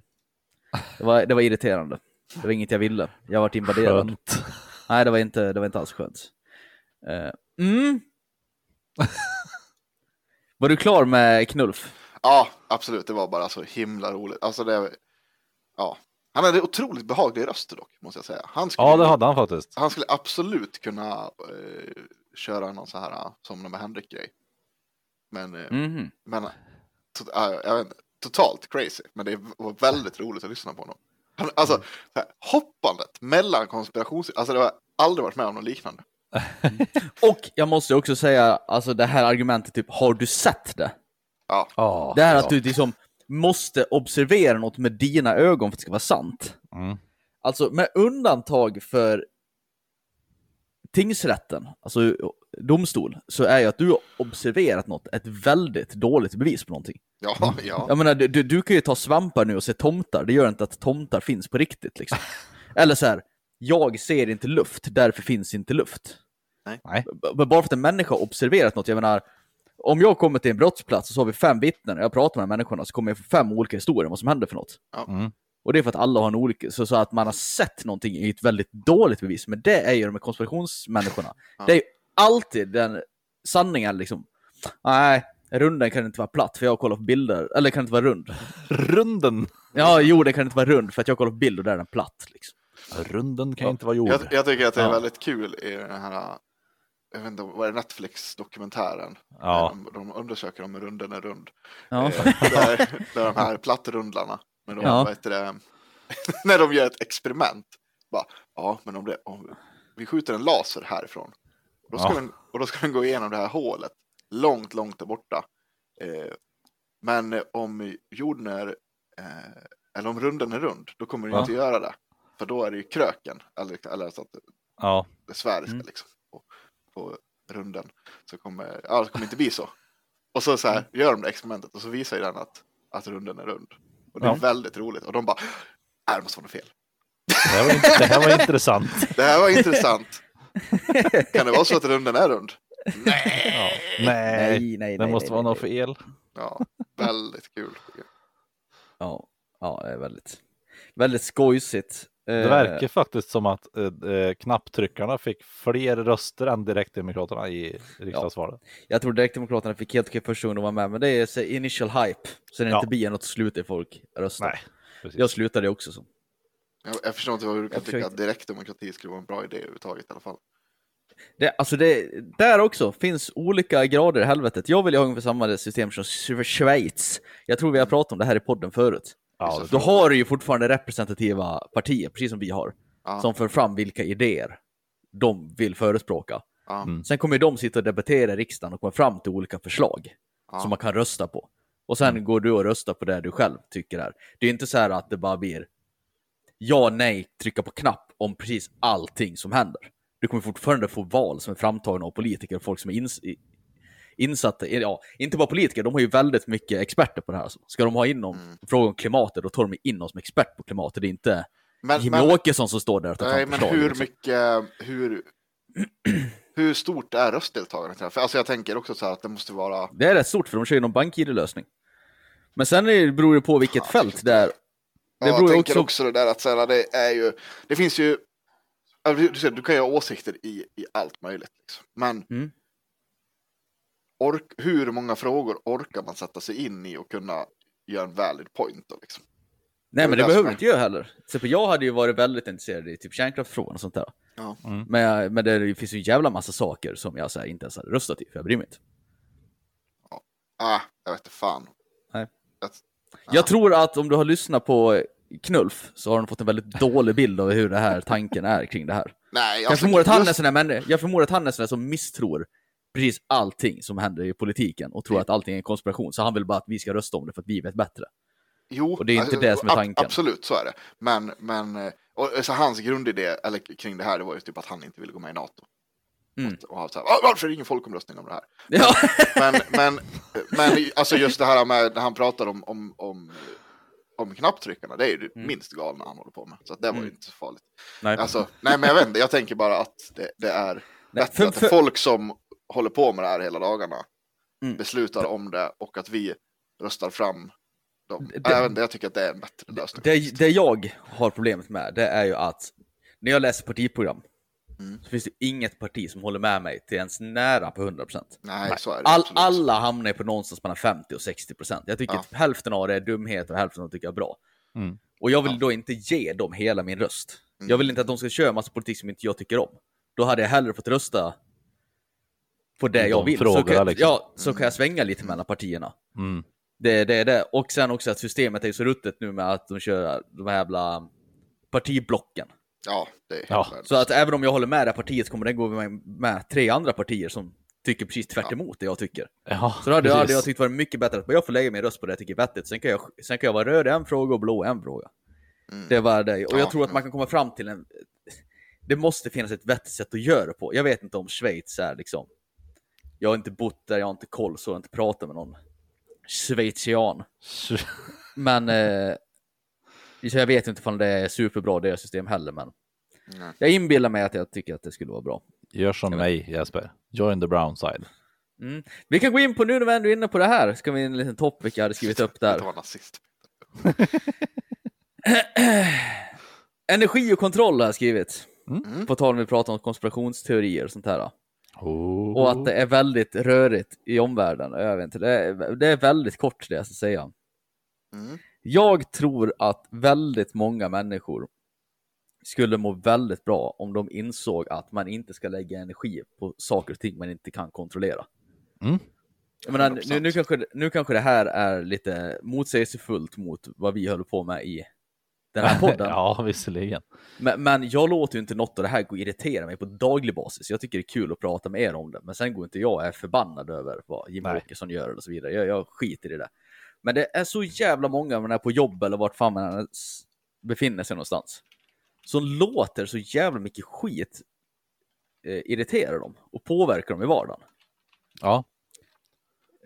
det, var, det var irriterande. Det var inget jag ville. Jag varit invaderad. Skönt. Nej, det var inte, det var inte alls skönt. Eh, mm. var du klar med Knulf? Ja, absolut. Det var bara så himla roligt. Alltså det, ja. Han hade otroligt behaglig röst dock, måste jag säga. Han skulle, Ja, det hade han faktiskt. han skulle absolut kunna eh, köra någon så här som med Henrik-grej. Men, eh, Mhm. men to, äh, jag vet inte, totalt crazy. Men det var väldigt roligt att lyssna på honom. Han, alltså, Mm. så här, hoppandet mellan konspirations... Alltså det har jag aldrig varit med om något liknande. Och jag måste också säga, alltså det här argumentet typ, har du sett det? Ja, Ja, Det här ja. att du liksom måste observera något med dina ögon för att det ska vara sant. Mm. Alltså med undantag för tingsrätten, alltså domstol, så är ju att du har observerat något ett väldigt dåligt bevis på någonting. ja, Mm. ja. Jag menar, du, du- du kan ju ta svampar nu och se tomtar, det gör inte att tomtar finns på riktigt liksom. Eller så här, jag ser inte luft, därför finns inte luft. Nej. B- Bara för att en människa har observerat något, jag menar, om jag kommer till en brottsplats och så har vi fem vittnen och jag pratar med de här människorna så kommer jag få fem olika historier om vad som händer för något. Mm. Och det är för att alla har en olika, så, så att man har sett någonting i ett väldigt dåligt bevis. Men det är ju de här konspirationsmänniskorna. Det är ju alltid den sanningen liksom. Nej, runden kan inte vara platt för jag har kollat på bilder. Eller kan inte vara rund. Runden. Ja, jo, det kan inte vara rund för att jag har kollat på bilder där den är platt. Liksom. Runden kan inte vara jord. Jag, jag tycker att det är Ja. väldigt kul i den här, jag vet inte, vad är Netflix-dokumentären? Ja. De, de undersöker om runden är rund. Ja. Eh, där, där de här plattrundlarna, när de, Ja. det, när de gör ett experiment. Bara, ja, men om, det, om vi skjuter en laser härifrån, och då, ska Ja. den, och då ska den gå igenom det här hålet, långt, långt där borta. Eh, men om jorden är, eh, eller om runden är rund, då kommer den Ja. inte göra det. För då är det ju kröken, eller, eller så att Ja. det sfäriska Mm. liksom, på, runden. Så kommer, ja, det kommer inte bli så. Och så, så här, gör de det experimentet och så visar ju den att, att runden är rund. Och det är Ja. väldigt roligt. Och de bara, nej det måste vara något fel. Det här var, int- det här var intressant. Det här var intressant. kan det vara så att runden är rund? Ja. Nej, Nej, nej, det nej, måste nej, vara nej, något fel. Ja, väldigt kul. Ja, ja, det är väldigt, väldigt skojsigt. Det Eh, verkar faktiskt som att eh, eh, knapptryckarna fick fler röster än direktdemokraterna i riksdagsvalet. Jag tror Direktdemokraterna fick helt okej första gången de var med, men det är så initial hype. Så det Ja. inte blir något slut i folk röstar. Nej, precis. Jag slutade också så. Jag, jag förstår inte vad du kan Jag tycka att direktdemokrati skulle vara en bra idé överhuvudtaget i alla fall. Det, alltså det, där också finns olika grader i helvetet. Jag vill ju ha ungefär samma system som Schweiz. Jag tror vi har pratat om det här i podden förut. Ja, Då har du ju fortfarande representativa partier, precis som vi har, Ja. som för fram vilka idéer de vill förespråka. Ja. Mm. Sen kommer de sitta och debattera i riksdagen och komma fram till olika förslag Ja. som man kan rösta på. Och sen går du och röstar på det du själv tycker är. Det är inte så här att det bara blir ja, nej, trycka på knapp om precis allting som händer. Du kommer fortfarande få val som är framtagna av politiker och folk som är ins insatta, ja, inte bara politiker, de har ju väldigt mycket experter på det här. Alltså. Ska de ha in någon Mm. fråga om klimatet, då tar de in någon som expert på klimatet. Det är inte Men, Jimmie men, Åkesson som står där och tar nej, fram men förslag. hur liksom. mycket, hur, hur stort är röstdeltagandet? här? För alltså jag tänker också så här att det måste vara, Det är rätt stort för de kör ju någon bank-id-lösning. Men sen är, beror det på vilket Ja, fält det är. ja, Det jag beror ju tänker också- också... det där att så här, det är ju, det finns ju, ja, du, ser, du kan ju ha åsikter i, i allt möjligt. Liksom. Men Mm. Ork, hur många frågor orkar man sätta sig in i och kunna göra en valid point? Då, liksom? Nej är men det behöver är- du inte göra heller. Till jag hade ju varit väldigt intresserad i typ kärnkraftsfrågan och sånt där. Ja. Mm. Men, jag, men det finns ju en jävla massa saker som jag så här, inte ens hade röstat i, för jag bryr mig inte. Ah, jag vet inte fan. Nej. Jag, Jag tror att om du har lyssnat på Knulf så har du fått en väldigt dålig bild av hur det här tanken är kring det här. nej, Jag alltså, förmodar att han är just- sån där människa, jag förmodar att han är sån där som misstror precis allting som händer i politiken och tror att allting är en konspiration. Så han vill bara att vi ska rösta om det för att vi vet bättre. Jo, Och det är inte alltså, det som är tanken. Absolut, så är det. Men, men eh, så hans grundidé eller, kring det här det var ju typ att han inte ville gå med i NATO. Mm. Och, så här, "Ah, varför är det ingen folkomröstning om det här? Ja. Men, men, men alltså just det här med när han pratar om, om, om, om knapptryckarna, det är ju det Mm. minst galna han håller på med. Så det var ju Mm. inte så farligt. Nej. Alltså, nej men jag vet inte, jag tänker bara att det, det är Nej, bättre för- att för- folk som håller på med det här hela dagarna Mm. beslutar om det och att vi röstar fram dem. Det- Nej, jag, tycker att det är en bättre lösning. Det, det jag har problemet med, det är ju att när jag läser partiprogram Mm. så finns det inget parti som håller med mig till ens nära på 100%. Nej, så är det All, alla hamnar ju på någonstans mellan 50 och 60%. Jag tycker Ja. att hälften av det är dumhet och hälften av det tycker jag är bra. Mm. Och jag vill Ja. då inte ge dem hela min röst. Mm. Jag vill inte att de ska köra massa politik som inte jag tycker om. Då hade jag hellre fått rösta på det De jag vill. så, frågorna, kan, liksom. ja, så kan jag svänga lite mellan partierna. Mm. Det, det är det. Och sen också att systemet är så ruttet nu med att de kör de här jävla partiblocken. Ja, det är Ja. Så att även om jag håller med det här partiet så kommer det gå med, med tre andra partier som tycker precis tvärt emot det jag tycker. Ja, Så då hade, precis. hade jag tyckt det var mycket bättre att jag får lägga min röst på det jag tycker är vettigt. Sen kan jag, sen kan jag vara röd i en fråga och blå i en fråga. Mm. Det var det. Och Ja, jag tror att ja. man kan komma fram till en... Det måste finnas ett vettigt sätt att göra det på. Jag vet inte om Schweiz är liksom... Jag har inte bott där, jag har inte koll, så jag har inte pratat med någon schweizian. Men... Eh, jag vet inte om det är superbra det system heller, men Nej. jag inbillar mig att jag tycker att det skulle vara bra. Gör som mig Jesper. Join the brown side. Mm. Vi kan gå in på, nu när vi ändå är inne på det här, ska vi en liten topic jag hade skrivit upp där. Energi och kontroll har jag skrivit. Mm. På tal om vi pratar om konspirationsteorier och sånt här. Oh. Och att det är väldigt rörigt i omvärlden. Jag vet inte, det, är, det är väldigt kort det jag ska säga. Mm. Jag tror att väldigt många människor skulle må väldigt bra om de insåg att man inte ska lägga energi på saker och ting man inte kan kontrollera. Mm. Jag menar, nu, 100%. nu, kanske, nu kanske det här är lite motsägelsefullt mot vad vi håller på med i den här podden. ja, visserligen. Men, men jag låter ju inte något av det här gå och irritera mig på daglig basis. Jag tycker det är kul att prata med er om det, men sen går inte jag och är förbannad över vad Jimmie Nej. Åkesson gör och så vidare. Jag, jag skiter i det. Men det är så jävla många, man är på jobb eller vart fan man befinner sig någonstans, som låter så jävla mycket skit eh, irritera dem och påverka dem i vardagen. Ja,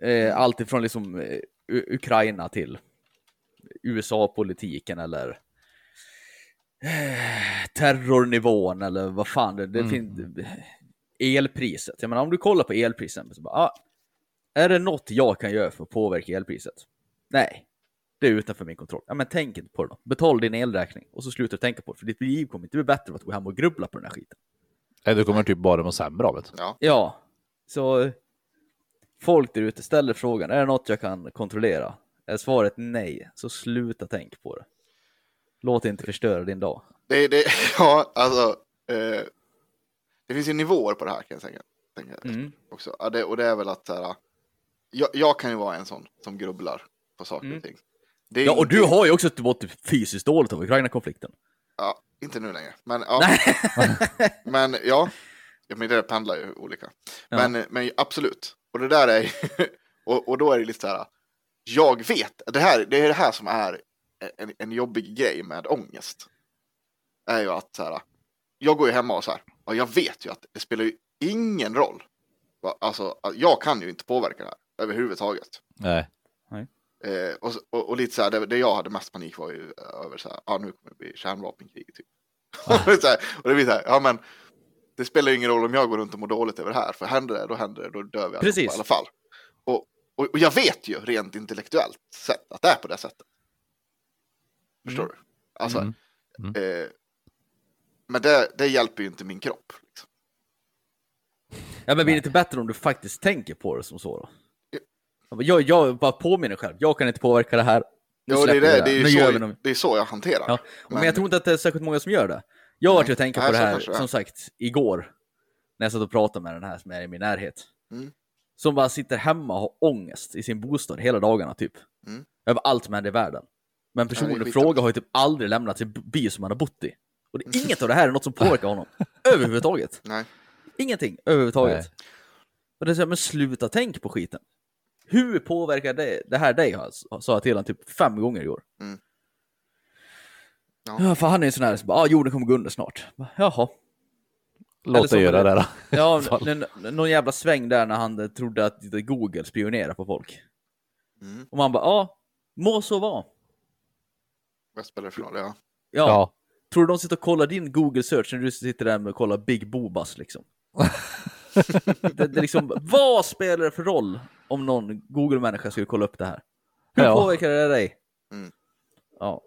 Eh, allt ifrån liksom eh, Ukraina till USA-politiken eller terrornivån eller vad fan det, det Mm. finns. Elpriset. Jag menar om du kollar på elpriset. Så bara, ah, är det något jag kan göra för att påverka elpriset? Nej, det är utanför min kontroll. Ja, men tänk inte på det då. Betala din elräkning och så slutar du tänka på det. För ditt liv kommer inte bli bättre av att gå hem och grubbla på den här skiten. Nej, du kommer typ bara må sämre av det. Ja. Ja, så folk där ute ställer frågan, är det något jag kan kontrollera? Är svaret nej, så sluta tänk på det. Låt inte förstöra din dag. Det, det, ja, alltså. Eh, det finns ju nivåer på det här kan jag tänka, tänka Mm. också. Ja, det, och det är väl att så här, jag, jag kan ju vara en sån som grubblar på saker Mm. och ting. Ja, och du har ju också mått fysiskt dåligt av Ukraina-konflikten. Ja, inte nu längre. Men ja, men, ja. ja men det pendlar ju olika. Ja. Men, men absolut. Och det där är och, och då är det lite så här. Jag vet, det, här, det är det här som är en, en jobbig grej med ångest. Är ju att så här, jag går ju hemma och så här, och jag vet ju att det spelar ju ingen roll. Alltså, jag kan ju inte påverka det här överhuvudtaget. Nej. Eh, och, och, och lite så här, det, det jag hade mest panik var ju eh, över så här, ja nu kommer det bli kärnvapenkrig typ. och, det är så här, och det blir så här, ja men det spelar ju ingen roll om jag går runt och mår dåligt över det här, för händer det, då händer det, då dör vi Precis. i alla fall. Och, och, och jag vet ju rent intellektuellt sett att det är på det sättet. Förstår du? Alltså, Mm. Eh, men det, det hjälper ju inte min kropp. Liksom. Ja, men blir det inte bättre om du faktiskt tänker på det som så då? Jag, jag bara påminner själv, jag kan inte påverka det här. Jo, det är, vi det, det, är så, något. det är så jag hanterar. Ja, men, Men- jag tror inte att det är särskilt många som gör det. Jag har varit tänka Nej, på det här, det som sagt, igår. När jag satt och pratade med den här som är i min närhet. Mm. Som bara sitter hemma och har ångest i sin bostad hela dagarna typ. Mm. Över allt som händer i världen. Men personen i fråga har ju typ aldrig lämnat sin by som han har bott i. Och det, Mm. inget av det här är något som påverkar honom. överhuvudtaget. Nej. Ingenting överhuvudtaget. Nej. Och det är så här, men sluta tänk på skiten. Hur påverkar det, det här dig? Sa jag till honom typ fem gånger igår. Mm. Ja. Ja. för han är en sån här som bara, ah, jorden kommer gå under snart. Jaha. Låt det göra det- då. Ja, någon jävla sväng där när han trodde att Google spionerar på folk. Mm. Och man bara, ja, må så vara. Vad spelar det för roll? Ja. Ja. Ja. Tror du de sitter och kollar din Google search när du sitter där med och kollar Big Bobas liksom? det, det är liksom, vad spelar det för roll om någon Google-människa skulle kolla upp det här? Hur Ja. påverkar det dig? Mm. Ja.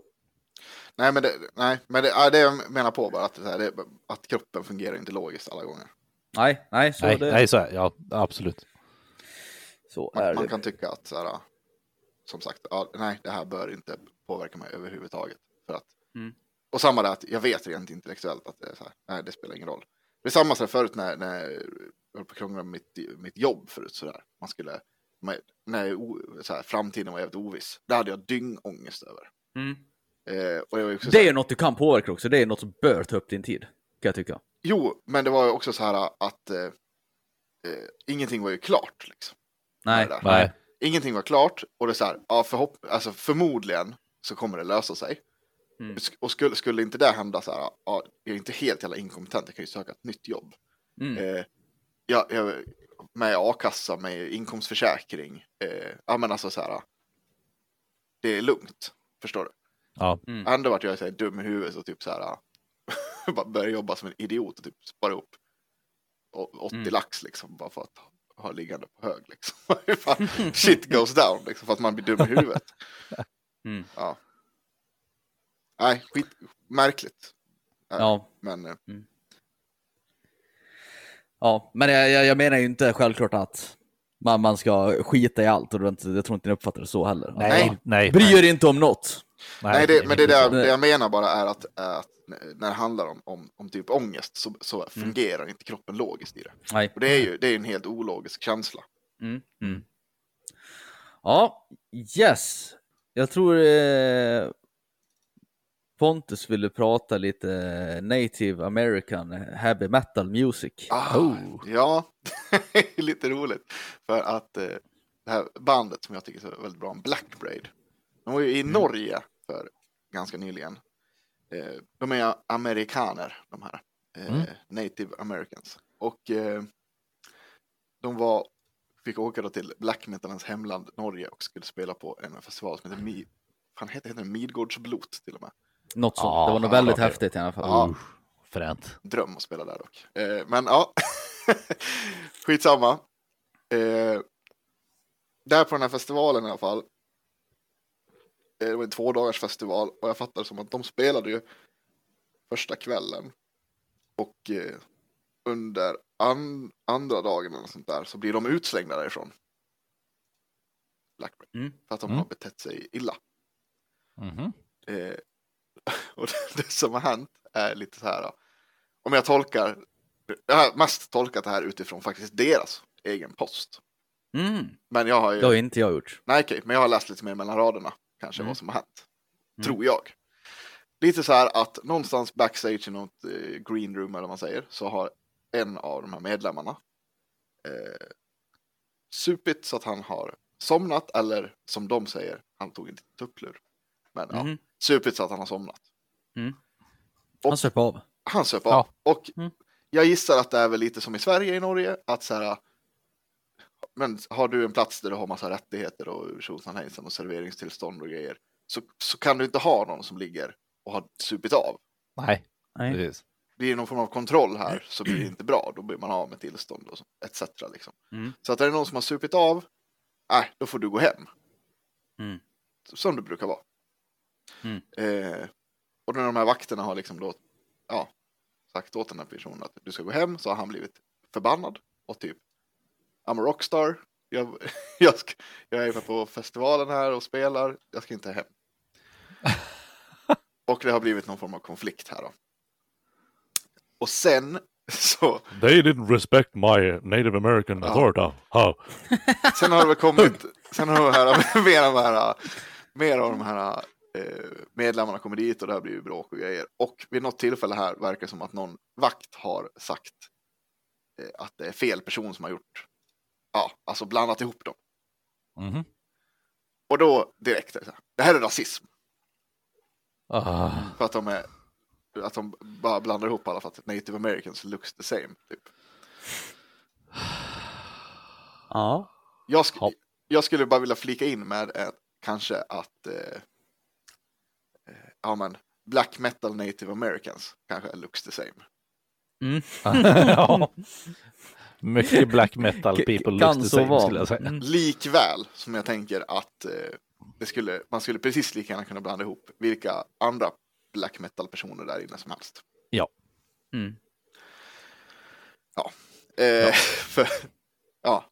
Nej, men, det, nej, men det, ja, det jag menar på bara att, det, här, det, att kroppen fungerar inte logiskt alla gånger. Nej, nej, så, Nej, det, nej, så är Ja, absolut. så Man, är man det. kan tycka att, så här, som sagt, ja, nej, det här bör inte påverka mig överhuvudtaget. För att, Mm. Och samma där, att jag vet rent intellektuellt att det är så här, nej, det spelar ingen roll. Det är samma som förut när, när jag höll på att krångla med mitt, mitt jobb förut, så där. Man skulle, med, när så här, framtiden var jävligt oviss, det hade jag dyngångest över. Mm. Eh, och jag också så Det här- är något du kan påverka också, det är något som bör ta upp din tid. Kan jag tycka. Jo, men det var ju också så här att eh, eh, ingenting var ju klart. Liksom. Nej. Nej. Ingenting var klart och det är så här, ja, förhopp alltså, förmodligen så kommer det lösa sig. Mm. Och skulle, skulle inte det hända så här, ja, jag är inte helt jävla inkompetent, jag kan ju söka ett nytt jobb. Mm. Eh, jag, jag, med a-kassa, med inkomstförsäkring, eh, ja men alltså så här, det är lugnt, förstår du? Ja. Mm. Ändå vart jag så här dum i huvudet och typ så här, bara började jobba som en idiot och typ spara ihop å- 80 Mm. lax liksom, bara för att ha liggande på hög liksom. Shit goes down liksom, för att man blir dum i huvudet. Mm. Ja. Nej, skit, märkligt. Ja. Men eh, Ja, men jag, jag, jag menar ju inte självklart att man, man ska skita i allt och det inte- jag tror inte ni uppfattar det så heller. Nej, nej. Bry er inte om något. Nej, det, men det, där, det jag menar bara är att, är att när det handlar om, om, om typ ångest så, så fungerar inte kroppen logiskt i det. Nej. Och det är ju det är en helt ologisk känsla. Mm. Mm. Ja, yes. Jag tror eh, Pontus ville prata lite native american heavy metal music. Ah, Ja, det är lite roligt. För att eh, det här bandet som jag tycker är väldigt bra, Black Braid. De var ju i Norge för ganska nyligen. Eh, de är amerikaner, de här. Eh, Mm. Native Americans. Och eh, de var, fick åka då till black metalens hemland Norge och skulle spela på en festival som heter Mi, fan heter, heter Midgårdsblot till och med. Något sånt. Ja, det var nog väldigt okej. häftigt i alla fall. Ja. Usch, Fränt. dröm att spela där dock. Eh, men ja, skitsamma. Eh, där på den här festivalen i alla fall. Eh, det var en två dagars festival och jag fattar det som att de spelade ju första kvällen. Och eh, under an andra dagen eller sånt där så blir de utslängda därifrån. Blackberry. Mm. För att de Mm. har betett sig illa. Mhm. Eh, och det, det som har hänt är lite så här. Om jag tolkar jag har mest tolkat det här utifrån faktiskt deras egen post. Mm. Men jag har ju, Det har inte jag gjort. nej okej, men jag har läst lite mer mellan raderna kanske Mm. vad som har hänt. Mm. Tror jag. Lite så här att någonstans backstage i något eh, green room eller vad man säger så har en av de här medlemmarna eh, supit så att han har somnat eller som de säger, han tog inte tupplur. Men ja, Mhm. supit så att han har somnat. Han söp av. Han söp Ja. av. Och Mm. jag gissar att det är väl lite som i Sverige i Norge. Att så här, men har du en plats där du har massa rättigheter och tjosan hejsan och serveringstillstånd och grejer. Så, så kan du inte ha någon som ligger och har supit av. Nej, Nej. precis. Blir det någon form av kontroll här så blir det inte bra. Då blir man av med tillstånd och så, etc. Liksom. Mm. Så att är det någon som har supit av, nej, då får du gå hem. Mm. Som det brukar vara. Mm. Eh, och när de här vakterna har liksom då, ja, sagt åt den här personen att du ska gå hem så har han blivit förbannad och typ I'm a rockstar. Jag, jag, ska, jag är med på festivalen här och spelar. Jag ska inte hem. och det har blivit någon form av konflikt här då. Och sen så, They didn't respect my Native American Ja. authority. How? sen har det väl kommit, sen har de här, mer av de här, mer av de här eh, medlemmarna kommer dit och det har blivit bråk och grejer. Och vid något tillfälle här verkar det som att någon vakt har sagt eh, att det är fel person som har gjort, ja, alltså blandat ihop dem. Mhm. Och då direkt det det här är rasism. Ah, För att de är, att de bara blandar ihop alla för att native americans looks the same. Typ. Ja. Jag, sk Ja. jag skulle bara vilja flika in med eh, kanske att eh, eh, ja, men, black metal native americans kanske looks the same. Mm. ja. Mycket black metal people kan looks the same vara. skulle jag säga. Mm. Likväl som jag tänker att eh, det skulle, man skulle precis lika gärna kunna blanda ihop vilka andra black metal personer där inne som helst. Mm. Eh, för, ja.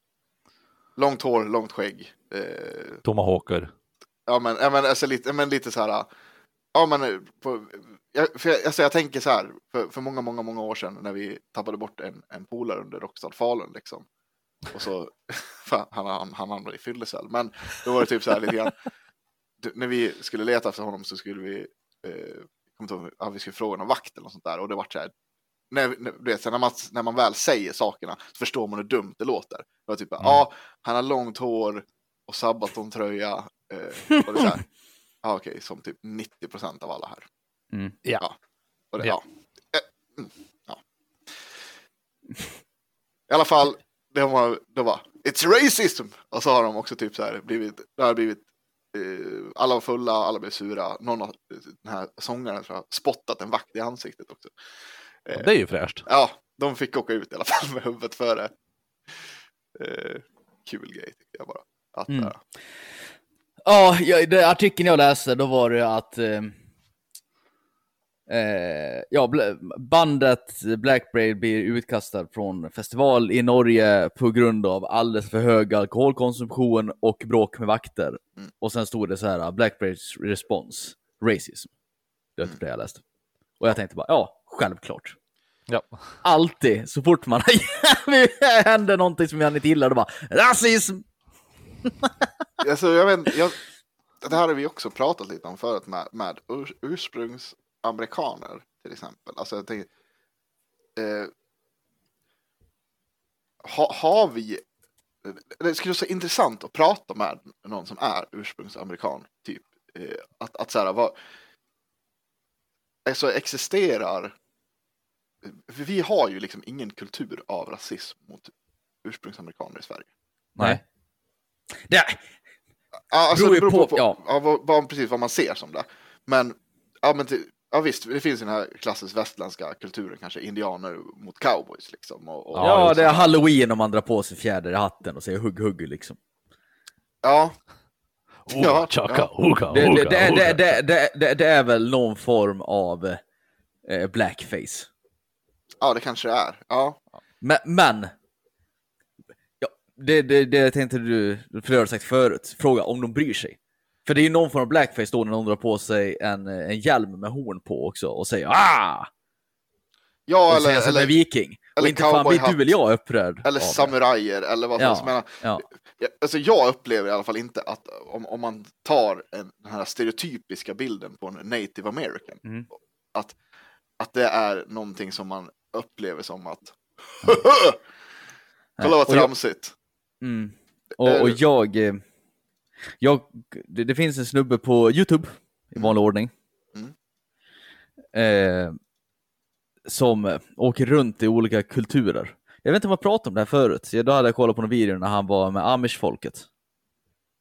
Långt hår, långt skägg. Eh, Tomahawker. Ja men, ja, men, alltså, lite, ja, men lite så här. Ja men på, jag, för jag, alltså, jag tänker så här. För, för många, många, många år sedan när vi tappade bort en, en polare under Rockstad Falun liksom. Och så, fan, han, han, han hamnade i fyllecell. Men då var det typ så här lite grann. När vi skulle leta efter honom så skulle vi, eh, ja, vi skulle fråga någon vakt eller något sånt där. Och det var så här. När, när, du vet, när, man, när man väl säger sakerna så förstår man hur dumt det låter. Det var typ, ja, han har långt hår och Sabaton-tröja. Eh, och det är så här, ja, okej, som typ 90 procent av alla här. Mm. Ja. Och det, Ja. ja. Eh, mm, ja. I alla fall, det var, det var It's racism! Och så har de också typ så här blivit, det har blivit alla var fulla, alla blev sura. Någon av den här sångaren tror jag, spottat en vakt i ansiktet också. Eh, Det är ju fräscht. Ja, de fick åka ut i alla fall med huvudet före. Eh, kul grej tycker jag bara. Att, Mm. eh, Ja, jag, det artikeln jag läste, då var det att eh, ja, bandet Black Braid blir utkastad från festival i Norge på grund av alldeles för hög alkoholkonsumtion och bråk med vakter. Mm. Och sen stod det så här, Black Braids response, racism. Det var typ det jag läste. Och jag tänkte bara, ja, självklart. Ja. Alltid, så fort man händer någonting som jag inte gillar, då bara rasism! Alltså, jag vet, jag, det här har vi också pratat lite om förut med, med ur, ursprungsamerikaner till exempel. Alltså jag tänker, eh, ha, har vi, det skulle vara så intressant att prata med någon som är ursprungsamerikan, typ. Eh, att, att så här, vad, alltså existerar, för vi har ju liksom ingen kultur av rasism mot ursprungsamerikaner i Sverige. Nej. Det, Ja, alltså, Beror det ju beror på, på- på ja. ja. vad, vad, precis vad man ser som det. Men, ja, men till, ja visst, det finns den här klassiskt västländska kulturen, kanske indianer mot cowboys liksom. Och, och, Ja, just det är halloween om man drar på sig fjäder i hatten och säger hugg hugg liksom. ja, Oh, Ja, tjaka, ja. hugga, Det, det, hugga, det, det, hugga. det, det, det, det är väl någon form av eh, blackface. ja, det kanske det är. Ja, Men, men ja, det, det, det tänkte du, för det har du sagt förut, fråga om de bryr sig. För det är ju någon form av blackface då när någon drar på sig en, en hjälm med horn på också och säger ah! ja Och eller, är eller, viking. Och Eller inte fan blir du eller jag upprörd Eller samurajer eller vad som Ja. helst. Jag menar, Ja. Alltså jag upplever i alla fall inte att om, om man tar en, den här stereotypiska bilden på en native american, Mm. att, att det är någonting som man upplever som att kolla vad Och jag- tramsigt. Mm. Och, och jag, eh, jag det, det finns en snubbe på YouTube i vanlig ordning. Mm. Eh, som åker runt i olika kulturer. Jag vet inte om jag pratade om det här förut. Då hade jag kollat på någon video när han var med amish-folket.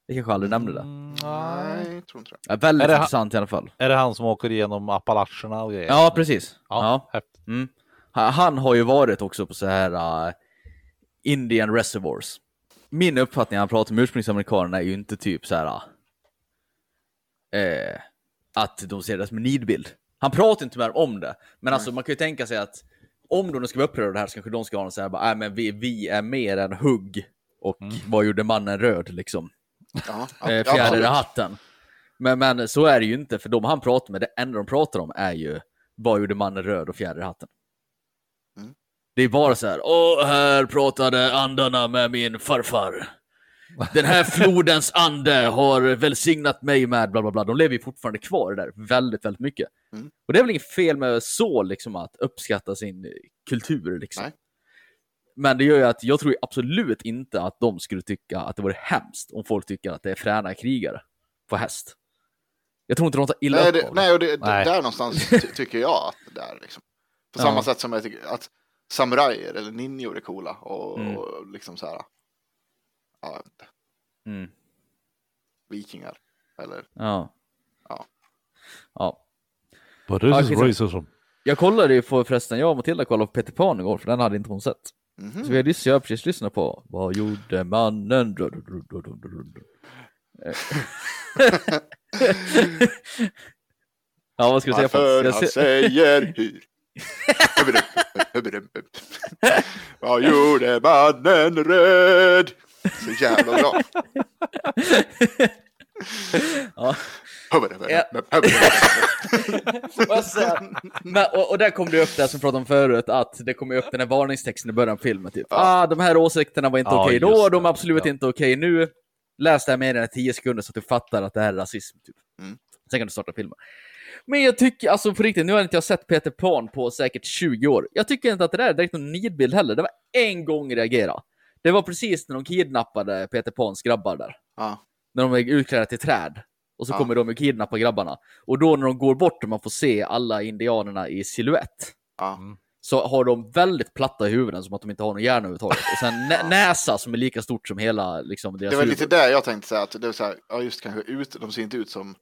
Jag kanske aldrig nämnde det. Mm, Nej, jag tror inte det. Ja, väldigt Är det intressant i alla fall. Är det han som åker igenom Appalacherna och grejer? Ja, precis. Ja, Ja. Mm. Han, han har ju varit också på så här uh, Indian reservoirs. Min uppfattning när han pratar med ursprungsamerikanerna är ju inte typ så här uh, att de ser det som en nidbild. Han pratar inte mer om det, men alltså man kan ju tänka sig att om de nu ska vara upprörda här så kanske de ska ha en så här, bara, "Nej, men vi, vi är mer än hugg och vad gjorde mannen röd liksom? Ja, Eh, fjäder i hatten. Men, men så är det ju inte, för de han pratar med, det enda de pratar om är ju vad gjorde mannen röd och fjäder i hatten. Det är bara så här, åh, här pratade andarna med min farfar. Den här flodens ande har välsignat mig med bla bla bla. De lever ju fortfarande kvar där väldigt, väldigt mycket. Mm. Och det är väl inget fel med så, liksom, att uppskatta sin kultur. Liksom. Nej. Men det gör ju att jag tror absolut inte att de skulle tycka att det vore hemskt om folk tycker att det är fräna krigare på häst. Jag tror inte de tar illa Nej, upp det, av det. nej, och det, Nej. där någonstans ty, tycker jag att det är liksom. På Ja. samma sätt som jag tycker att samurajer eller ninjor är coola och, Mm. och liksom så här. Ja, Mm. vikingar. Eller Ja. Ja. Ja. But this Ja, is racism. Jag kollade ju på förresten, jag och Matilda kollade på Peter Pan igår, för den hade inte hon sett. mhm. Så vi har lyssnat, jag har precis lyssnat på Vad gjorde mannen? Ja, vad ska du säga? Varför Jag han säger hur. Vad gjorde mannen röd? Så jävla bra. Ja. Ja. Men, och, och där kom det upp det som pratade om förut, att det kommer upp den här varningstexten i början av filmen. Typ. Ah, de här åsikterna var inte Ja, okej då, det. de är absolut Ja. inte okej nu. Läs det här mer än 10 sekunder så att du fattar att det här är rasism. Typ. Mm. Sen kan du starta filmen. Men jag tycker, alltså på riktigt, nu har inte jag sett Peter Pan på säkert 20 år. Jag tycker inte att det där är direkt någon nidbild heller. Det var en gång jag reagerade. Det var precis när de kidnappade Peter Pans grabbar där. Ja, När de är utklädda till träd. Och så Ja. kommer de och kidnappar grabbarna. Och då när de går bort och man får se alla indianerna i silhuett. ja. Så har de väldigt platta huvuden som att de inte har någon hjärna överhuvudtaget. Och sen nä näsa som är lika stort som hela liksom, deras Det var huvud. lite där jag tänkte säga att det var så här, ja just kanske ut, de ser inte ut som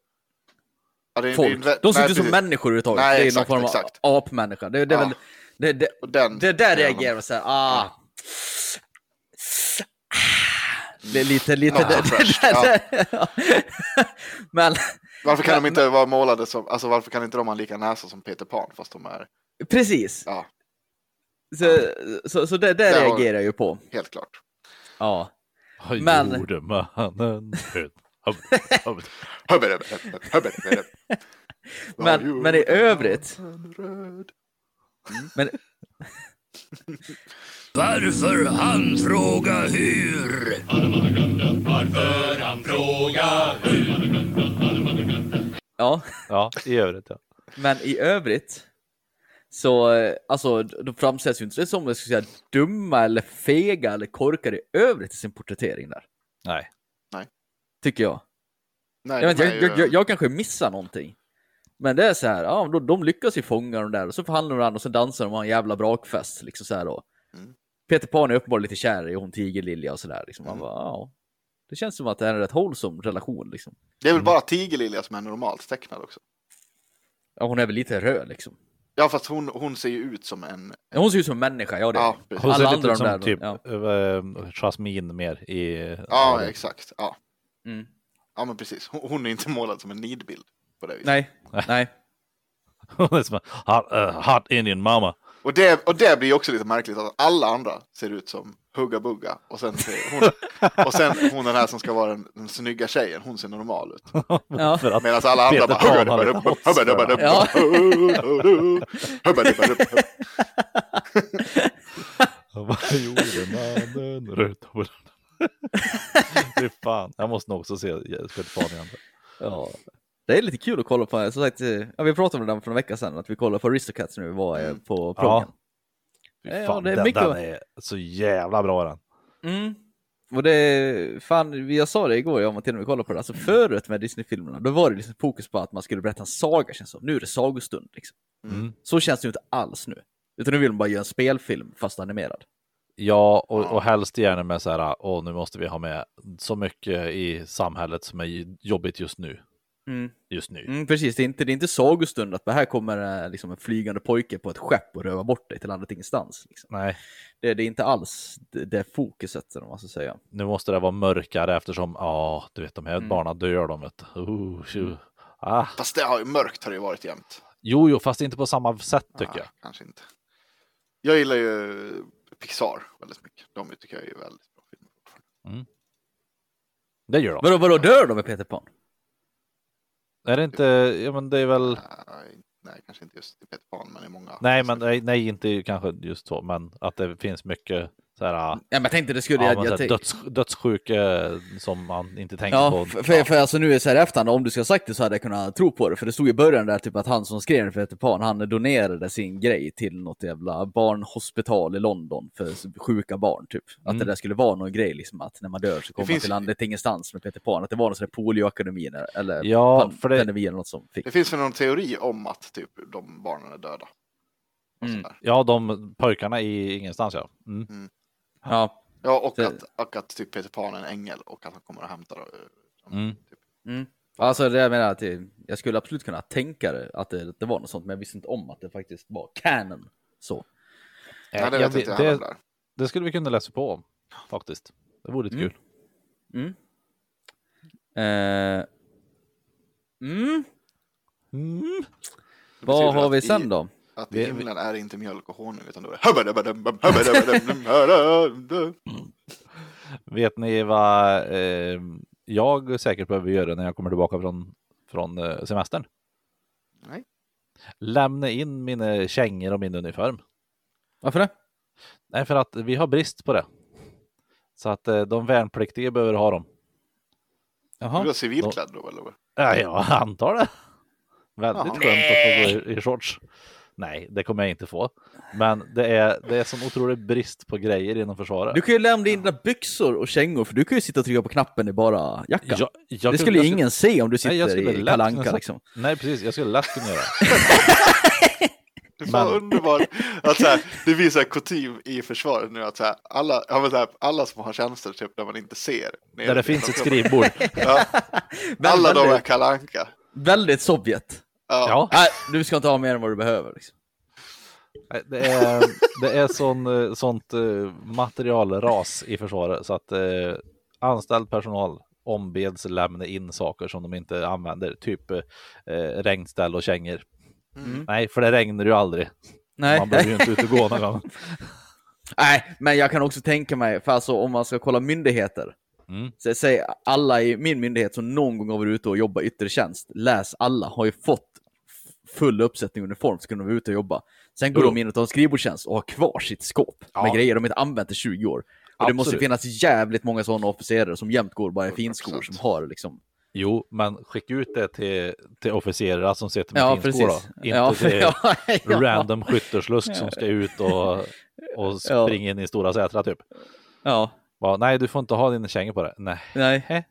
ja, det är- Folk. det De ser inte ut som människor överhuvudtaget. Nej, det är exakt, någon form av exakt. apmänniska. Det, det är Ja. väl... Det, det, den, det där den- reagerar man såhär, ah. Det är lite, lite... Ja, det, det, det, Men Varför kan Men- de inte vara målade som, alltså varför kan inte de ha lika näsa som Peter Pan fast de är, precis. ja, Så, så, så det, det Där har- reagerar jag ju på. helt klart. Ja. Vad Men- gjorde Men, men i övrigt, mannen röd? men, Varför han fråga hur? ja, Ja, i övrigt ja. men i övrigt så, eh, alltså, de framställs ju inte som jag skulle säga dumma eller fega eller korkade i övrigt i sin porträttering där. Nej. Tycker jag. Nej, Jag, vet, de jag, ju- jag, jag kanske missar någonting. Men det är så här, ja, de, de lyckas ju fånga dem där och så förhandlar de och så dansar de och har en jävla brakfest. Liksom så här då. Mm. Peter Pan är uppenbarligen lite kär i hon Tigerlilja och sådär. Liksom. Mm. bara, ja. Det känns som att det är en rätt wholesome relation. Liksom. Det är väl bara Tigerlilja som är normalt tecknad också. Ja, hon är väl lite röd liksom. Ja, fast hon, hon ser ju ut som en... Ja, Hon ser ut som en människa, ja det är Ja, hon. precis. Hon ser Alla lite andra ut som de där, typ ja. äh, Jasmine mer i... Ja, exakt. Ja. Mm. Ja, men precis. Hon, är inte målad som en nidbild på det viset. Nej, nej. Hon är som en hot, uh, hot Indian mama. Och, det, och det blir också lite märkligt att alla andra ser ut som Hugga Bugga. Och sen, ser hon, och sen hon den här som ska vara den, den snygga tjejen, hon ser normal ut. Ja. Medan alla andra Peter bara... Ja. Vad gjorde mannen röd Fy fan, jag måste nog också se Pan igen. Ja. Det är lite kul att kolla på, som sagt, eh, ja, vi pratade om det för en vecka sedan, att vi kollade på Aristocats vi var eh, på prången. Fy Ja, fan, det är den, mycket- den är så jävla bra den. Mm. Och det, fan, jag sa det igår, jag och med kollade på det, alltså förut med Disney-filmerna, då var det liksom fokus på att man skulle berätta en saga, känns som. Nu är det sagostund, liksom. Mm. Så känns det ju inte alls nu. Utan nu vill man bara göra en spelfilm, fast animerad. Ja, och, och helst gärna med så här, åh nu måste vi ha med så mycket i samhället som är jobbigt just nu. Mm. Just nu. Mm, precis, det är, inte, det är inte sagostund att här kommer eh, liksom en flygande pojke på ett skepp och rövar bort dig till landet ingenstans. Liksom. Nej, Det, det är inte alls det, det fokuset, vad man ska säga. nu måste det vara mörkare eftersom, ja, du vet de här Mm. barnen dör de. Vet. du. Uh, ah. Fast det har ju mörkt har det ju varit jämt. Jo, jo, fast inte på samma sätt tycker Nej, jag. Kanske inte. Jag gillar ju Pixar väldigt mycket. De tycker jag är väldigt bra filmer. Det gör de. Vadå, vadå, dör de med Peter Pan? Är det inte, ja men det är väl, Nej, nej, kanske inte just i Peter Pan, men i många. nej men nej, nej inte kanske just så, men att det finns mycket så här, Ja, men jag tänkte det skulle... ja, jag, jag här tänk- döds, dödssjuka som man inte tänker Ja, på. för, för, för alltså nu är så här efterhand, om du ska ha sagt det så hade jag kunnat tro på det, för det stod i början där typ att han som skrev den för Peter Pan, han donerade sin grej till något jävla barnhospital i London för sjuka barn typ. Att Mm. det där skulle vara någon grej liksom, att när man dör så kommer man finns- till landet ingenstans med Peter Pan, att det var någon sån där polioakademin eller Ja, pan- för det- eller något som fick. Det finns väl någon teori om att typ de barnen är döda. Och Mm. Ja, de pojkarna i ingenstans ja. Mm. Ja, Ja, och Det- att, och att typ Peter Pan är en ängel och att han kommer att hämta dem. Mm. Mm. Alltså det jag menar att det, jag skulle absolut kunna tänka det, att det, det var något sånt, men jag visste inte om att det faktiskt var canon. Så. Nej, det Jag vet inte jag det, heller. där. det skulle vi kunna läsa på om faktiskt. Det vore lite Mm. kul. Mm. Eh. Mm. Mm. Det Vad har vi i- sen då? Att Vi- i himlen är det inte mjölk och honung utan då är det hubbadabadabam. Vet ni vad eh, jag säkert behöver göra när jag kommer tillbaka från, från eh, semestern? Nej. Lämna in mina kängor och min uniform. Varför det? Nej, för att vi har brist på det. Så att eh, de värnpliktiga behöver ha dem. Du Jaha. var civilklädd då eller? Ja, jag antar det. Väldigt Jaha. skönt att få gå i, i shorts. Nej, det kommer jag inte få. Men det är, det är som otrolig brist på grejer inom försvaret. Du kan ju lämna in dina byxor och kängor, för du kan ju sitta och trycka på knappen i bara jackan. Jag- jag det skulle- ju ingen se om du Nej, jag sitter skulle i Kalle liksom. Nej, precis. Jag skulle lätt kunna göra. Det är så underbart att så här, det blir så här kutym i försvaret nu att så här, alla, så här, alla som har tjänster typ där man inte ser. Där det finns ett skrivbord. Ja, alla de är väldigt, Kalle Anka. väldigt Sovjet. Ja. Ja, Nej, du ska inte ha mer än vad du behöver. Liksom. Det är, det är sån, eh, sånt eh, materialras i försvaret så att eh, anställd personal ombeds lämna in saker som de inte använder, typ eh, regnställ och kängor. Mm. Nej, för det regnar ju aldrig. Nej. Man behöver ju inte ut och gå någon gång. Nej, men jag kan också tänka mig, för alltså om man ska kolla myndigheter, Mm. så säg alla i min myndighet som någon gång har varit ute och jobbat yttre tjänst, läs alla, har ju fått full uppsättning uniform så kunde de vara ute och jobba. Sen går Jo. de in och tar en skrivbordstjänst och har kvar sitt skåp med Ja. grejer de inte använt i 20 år. Och det måste finnas jävligt många sådana officerare som jämt går bara i 100%. finskor som har liksom... Jo, men skicka ut det till, till officerare som sitter med Ja, finskor då. Inte Ja, till ja, random skytterslusk som ska ut och, och springa in i stora sätra typ. Ja, Bara, nej, du får inte ha dina kängor på det. Nej, nej.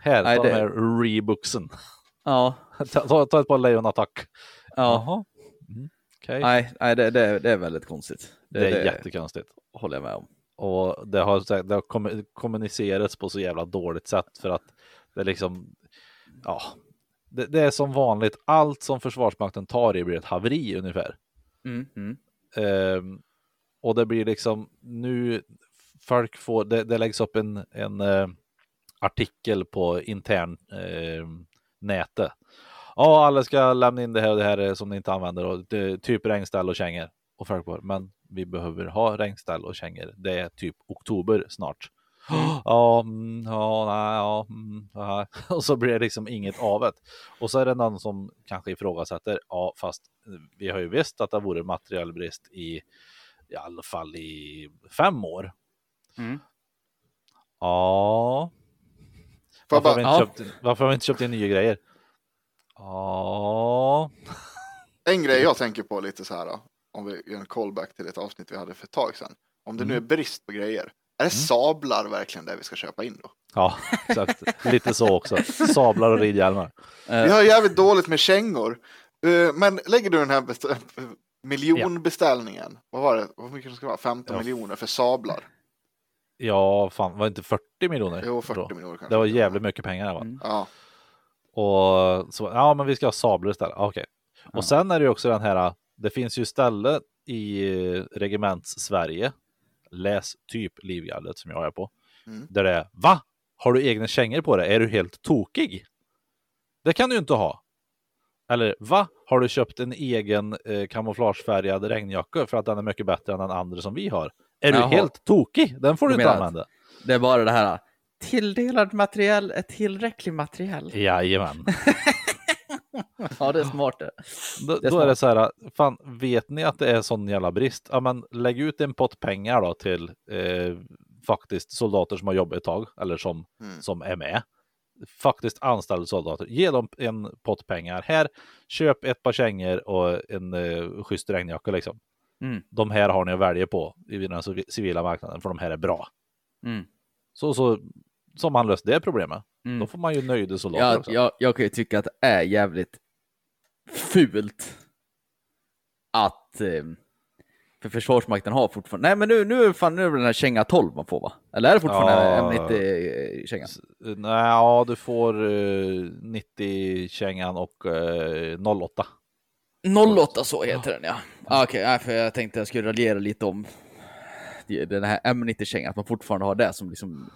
här, Nej, ta det- de här Reebooksen. Ja, Ta, ta, ett par lejonattack. ja. Mm. Okej. Nej, nej det, det, det är väldigt konstigt. Det är jättekonstigt. håller jag med om. Och det har, det har kommu- kommunicerats på så jävla dåligt sätt för att det är liksom, ja, det, det är som vanligt. Allt som Försvarsmakten tar i blir ett haveri ungefär. Mm, mm. Ehm, och det blir liksom nu folk får, det, det läggs upp en, en eh, artikel på intern eh, nätet. Ja, alla ska lämna in det här och det här är som ni inte använder och det, typ regnställ och kängor. Och bara, men vi behöver ha regnställ och kängor. Det är typ oktober snart. Ja, mm, ja, nej, ja, mm, nej. och så blir det liksom inget av det. Och så är det någon som kanske ifrågasätter, ja, fast vi har ju visst att det vore materiell brist i i alla fall i fem år. Mm. Ja. Varför har, vi bara, inte köpt, varför har vi inte köpt in nya grejer? Ja. en grej jag tänker på lite så här, om vi gör en callback till ett avsnitt vi hade för ett tag sedan. Om det nu är Mm. brist på grejer, är det sablar verkligen det vi ska köpa in då? Ja, exakt. Lite så också. Sablar och ridhjälmar. Vi har jävligt dåligt med kängor. Eh, Men lägger du den här best- miljonbeställningen, vad var det, vad mycket det ska vara, 15 Ja. miljoner för sablar? Ja, fan, var det inte 40 miljoner? Jo, 40 då? miljoner kanske. Det var jävligt mycket pengar. Va? Mm. Ja, Och så, ja, men vi ska ha sablar istället. Okej. Ja. Och sen är det ju också den här, det finns ju ställen i eh, regements Sverige, läs typ Livgardet som jag är på, Mm. där det är, va? Har du egna kängor på dig? Är du helt tokig? Det kan du inte ha. Eller va? Har du köpt en egen eh, kamouflagefärgad regnjacka för att den är mycket bättre än den andra som vi har? Är du Jaha. helt tokig? Den får du Du inte använda. Det är bara det här. Tilldelad materiell är tillräcklig materiell. Jajamän. Ja, det är smart det. Då, Det är då är det så här, fan vet ni att det är sån jävla brist? Ja, men lägg ut en pott pengar då till eh, faktiskt soldater som har jobbat ett tag eller som, Mm. som är med. Faktiskt anställda soldater. Ge dem en pott pengar. Här, köp ett par kängor och en eh, schysst regnjacka liksom. Mm. De här har ni att välja på i den civi- civila marknaden för de här är bra. Mm. Så, så som man löst det problemet. Mm. Då får man ju nöjda soldater Jag, också. jag, jag kan ju tycka att det är jävligt fult att eh, för Försvarsmakten har fortfarande, nej men nu, nu, fan, nu är det den här känga 12 man får va? Eller är det fortfarande Ja. M90 känga? Nej, ja, du får eh, 90 kängan och eh, 08. 08 så heter den ja. Ah, Okej, nej, för jag tänkte jag skulle raljera lite om den här M90-kängan, att man fortfarande har det som liksom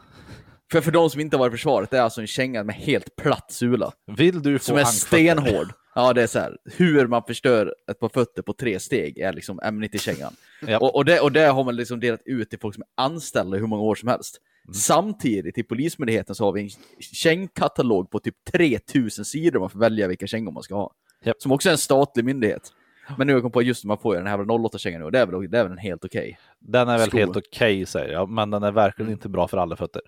för, för de som inte har varit i försvaret, det är alltså en känga med helt platt sula. Vill du få Som är stenhård. Ja, det är så här. Hur man förstör ett par fötter på tre steg är liksom M90-kängan. Ja. Och, och, det, och det har man liksom delat ut till folk som är anställda i hur många år som helst. Mm. Samtidigt i Polismyndigheten så har vi en kängkatalog på typ 3000 sidor man får välja vilka kängor man ska ha. Japp. Som också är en statlig myndighet. Men nu har jag kommit på just man får den här 08-kängan nu och det är väl, det är väl en helt okej. Den är väl Skor. helt okej säger jag, men den är verkligen inte bra för alla fötter.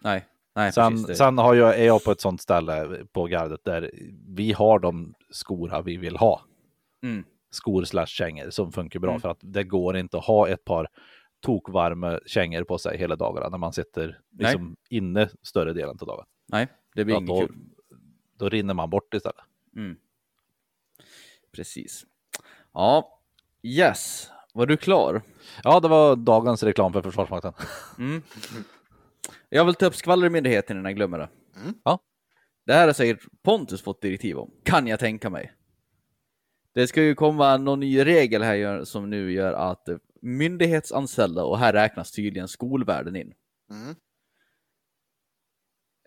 Nej, nej Sen, precis. Det. sen har jag, är jag på ett sånt ställe på gardet där vi har de skor vi vill ha. Mm. Skor slash kängor som funkar bra Mm. för att det går inte att ha ett par tokvarma kängor på sig hela dagarna när man sitter liksom inne större delen av dagen. Nej, det blir inget då, kul. då rinner man bort istället. Mm. Precis. Ja, yes. Var du klar? Ja, det var dagens reklam för Försvarsmakten. Mm. Jag vill ta upp skvallermyndigheten innan jag glömmer det. Mm. Ja. Det här har säkert Pontus fått direktiv om, kan jag tänka mig. Det ska ju komma någon ny regel här som nu gör att eh, myndighetsanställda, och här räknas tydligen skolvärlden in, Mm.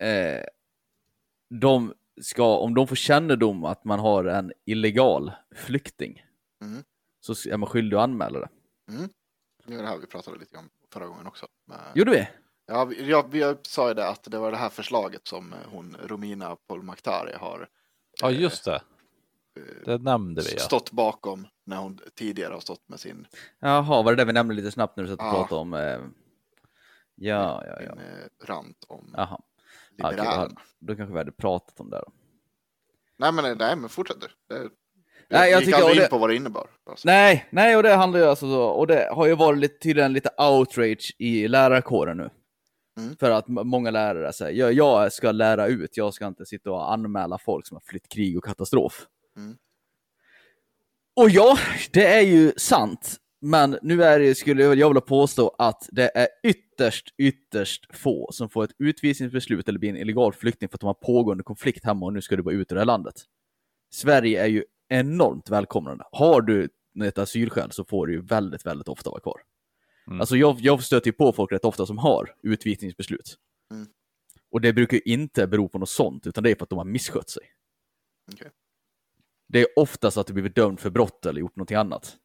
eh, de ska, om de får kännedom att man har en illegal flykting, Mm. så är man skyldig att anmäla det. Det är det här vi pratade lite om förra gången också. Men- Gjorde vi? Ja, vi- jag, vi sa ju det att det var det här förslaget som eh, hon Romina Pourmokhtari har Ja, just det. eh, Det nämnde vi. Ja. stått bakom när hon tidigare har stått med sin, Jaha, var det det vi nämnde lite snabbt när du satt och Ja. pratade om... Eh... Ja, ja, ja. eh, rant om Jaha. Liberalerna. då, kanske vi hade pratat om det då. Nej, men, nej, men fortsätt du. Det, Nej, jag jag gick tycker- aldrig in på vad det innebar. Alltså. Nej, nej, och det handlar ju alltså så, och det har ju varit lite, tydligen lite outrage i lärarkåren nu. Mm. För att många lärare säger, jag, jag ska lära ut, jag ska inte sitta och anmäla folk som har flytt krig och katastrof. Mm. Och ja, det är ju sant. Men nu är det, skulle jag vilja påstå att det är ytterst, ytterst få som får ett utvisningsbeslut eller blir en illegal flykting för att de har pågående konflikt hemma och nu ska du vara ute ur det här landet. Sverige är ju enormt välkomnande. Har du ett asylskäl så får du ju väldigt, väldigt ofta vara kvar. Mm. Alltså jag, jag stöter ju på folk rätt ofta som har utvisningsbeslut. Mm. Och det brukar ju inte bero på något sånt, utan det är för att de har misskött sig. Okej. Det är oftast att du blivit dömd för brott eller gjort någonting annat.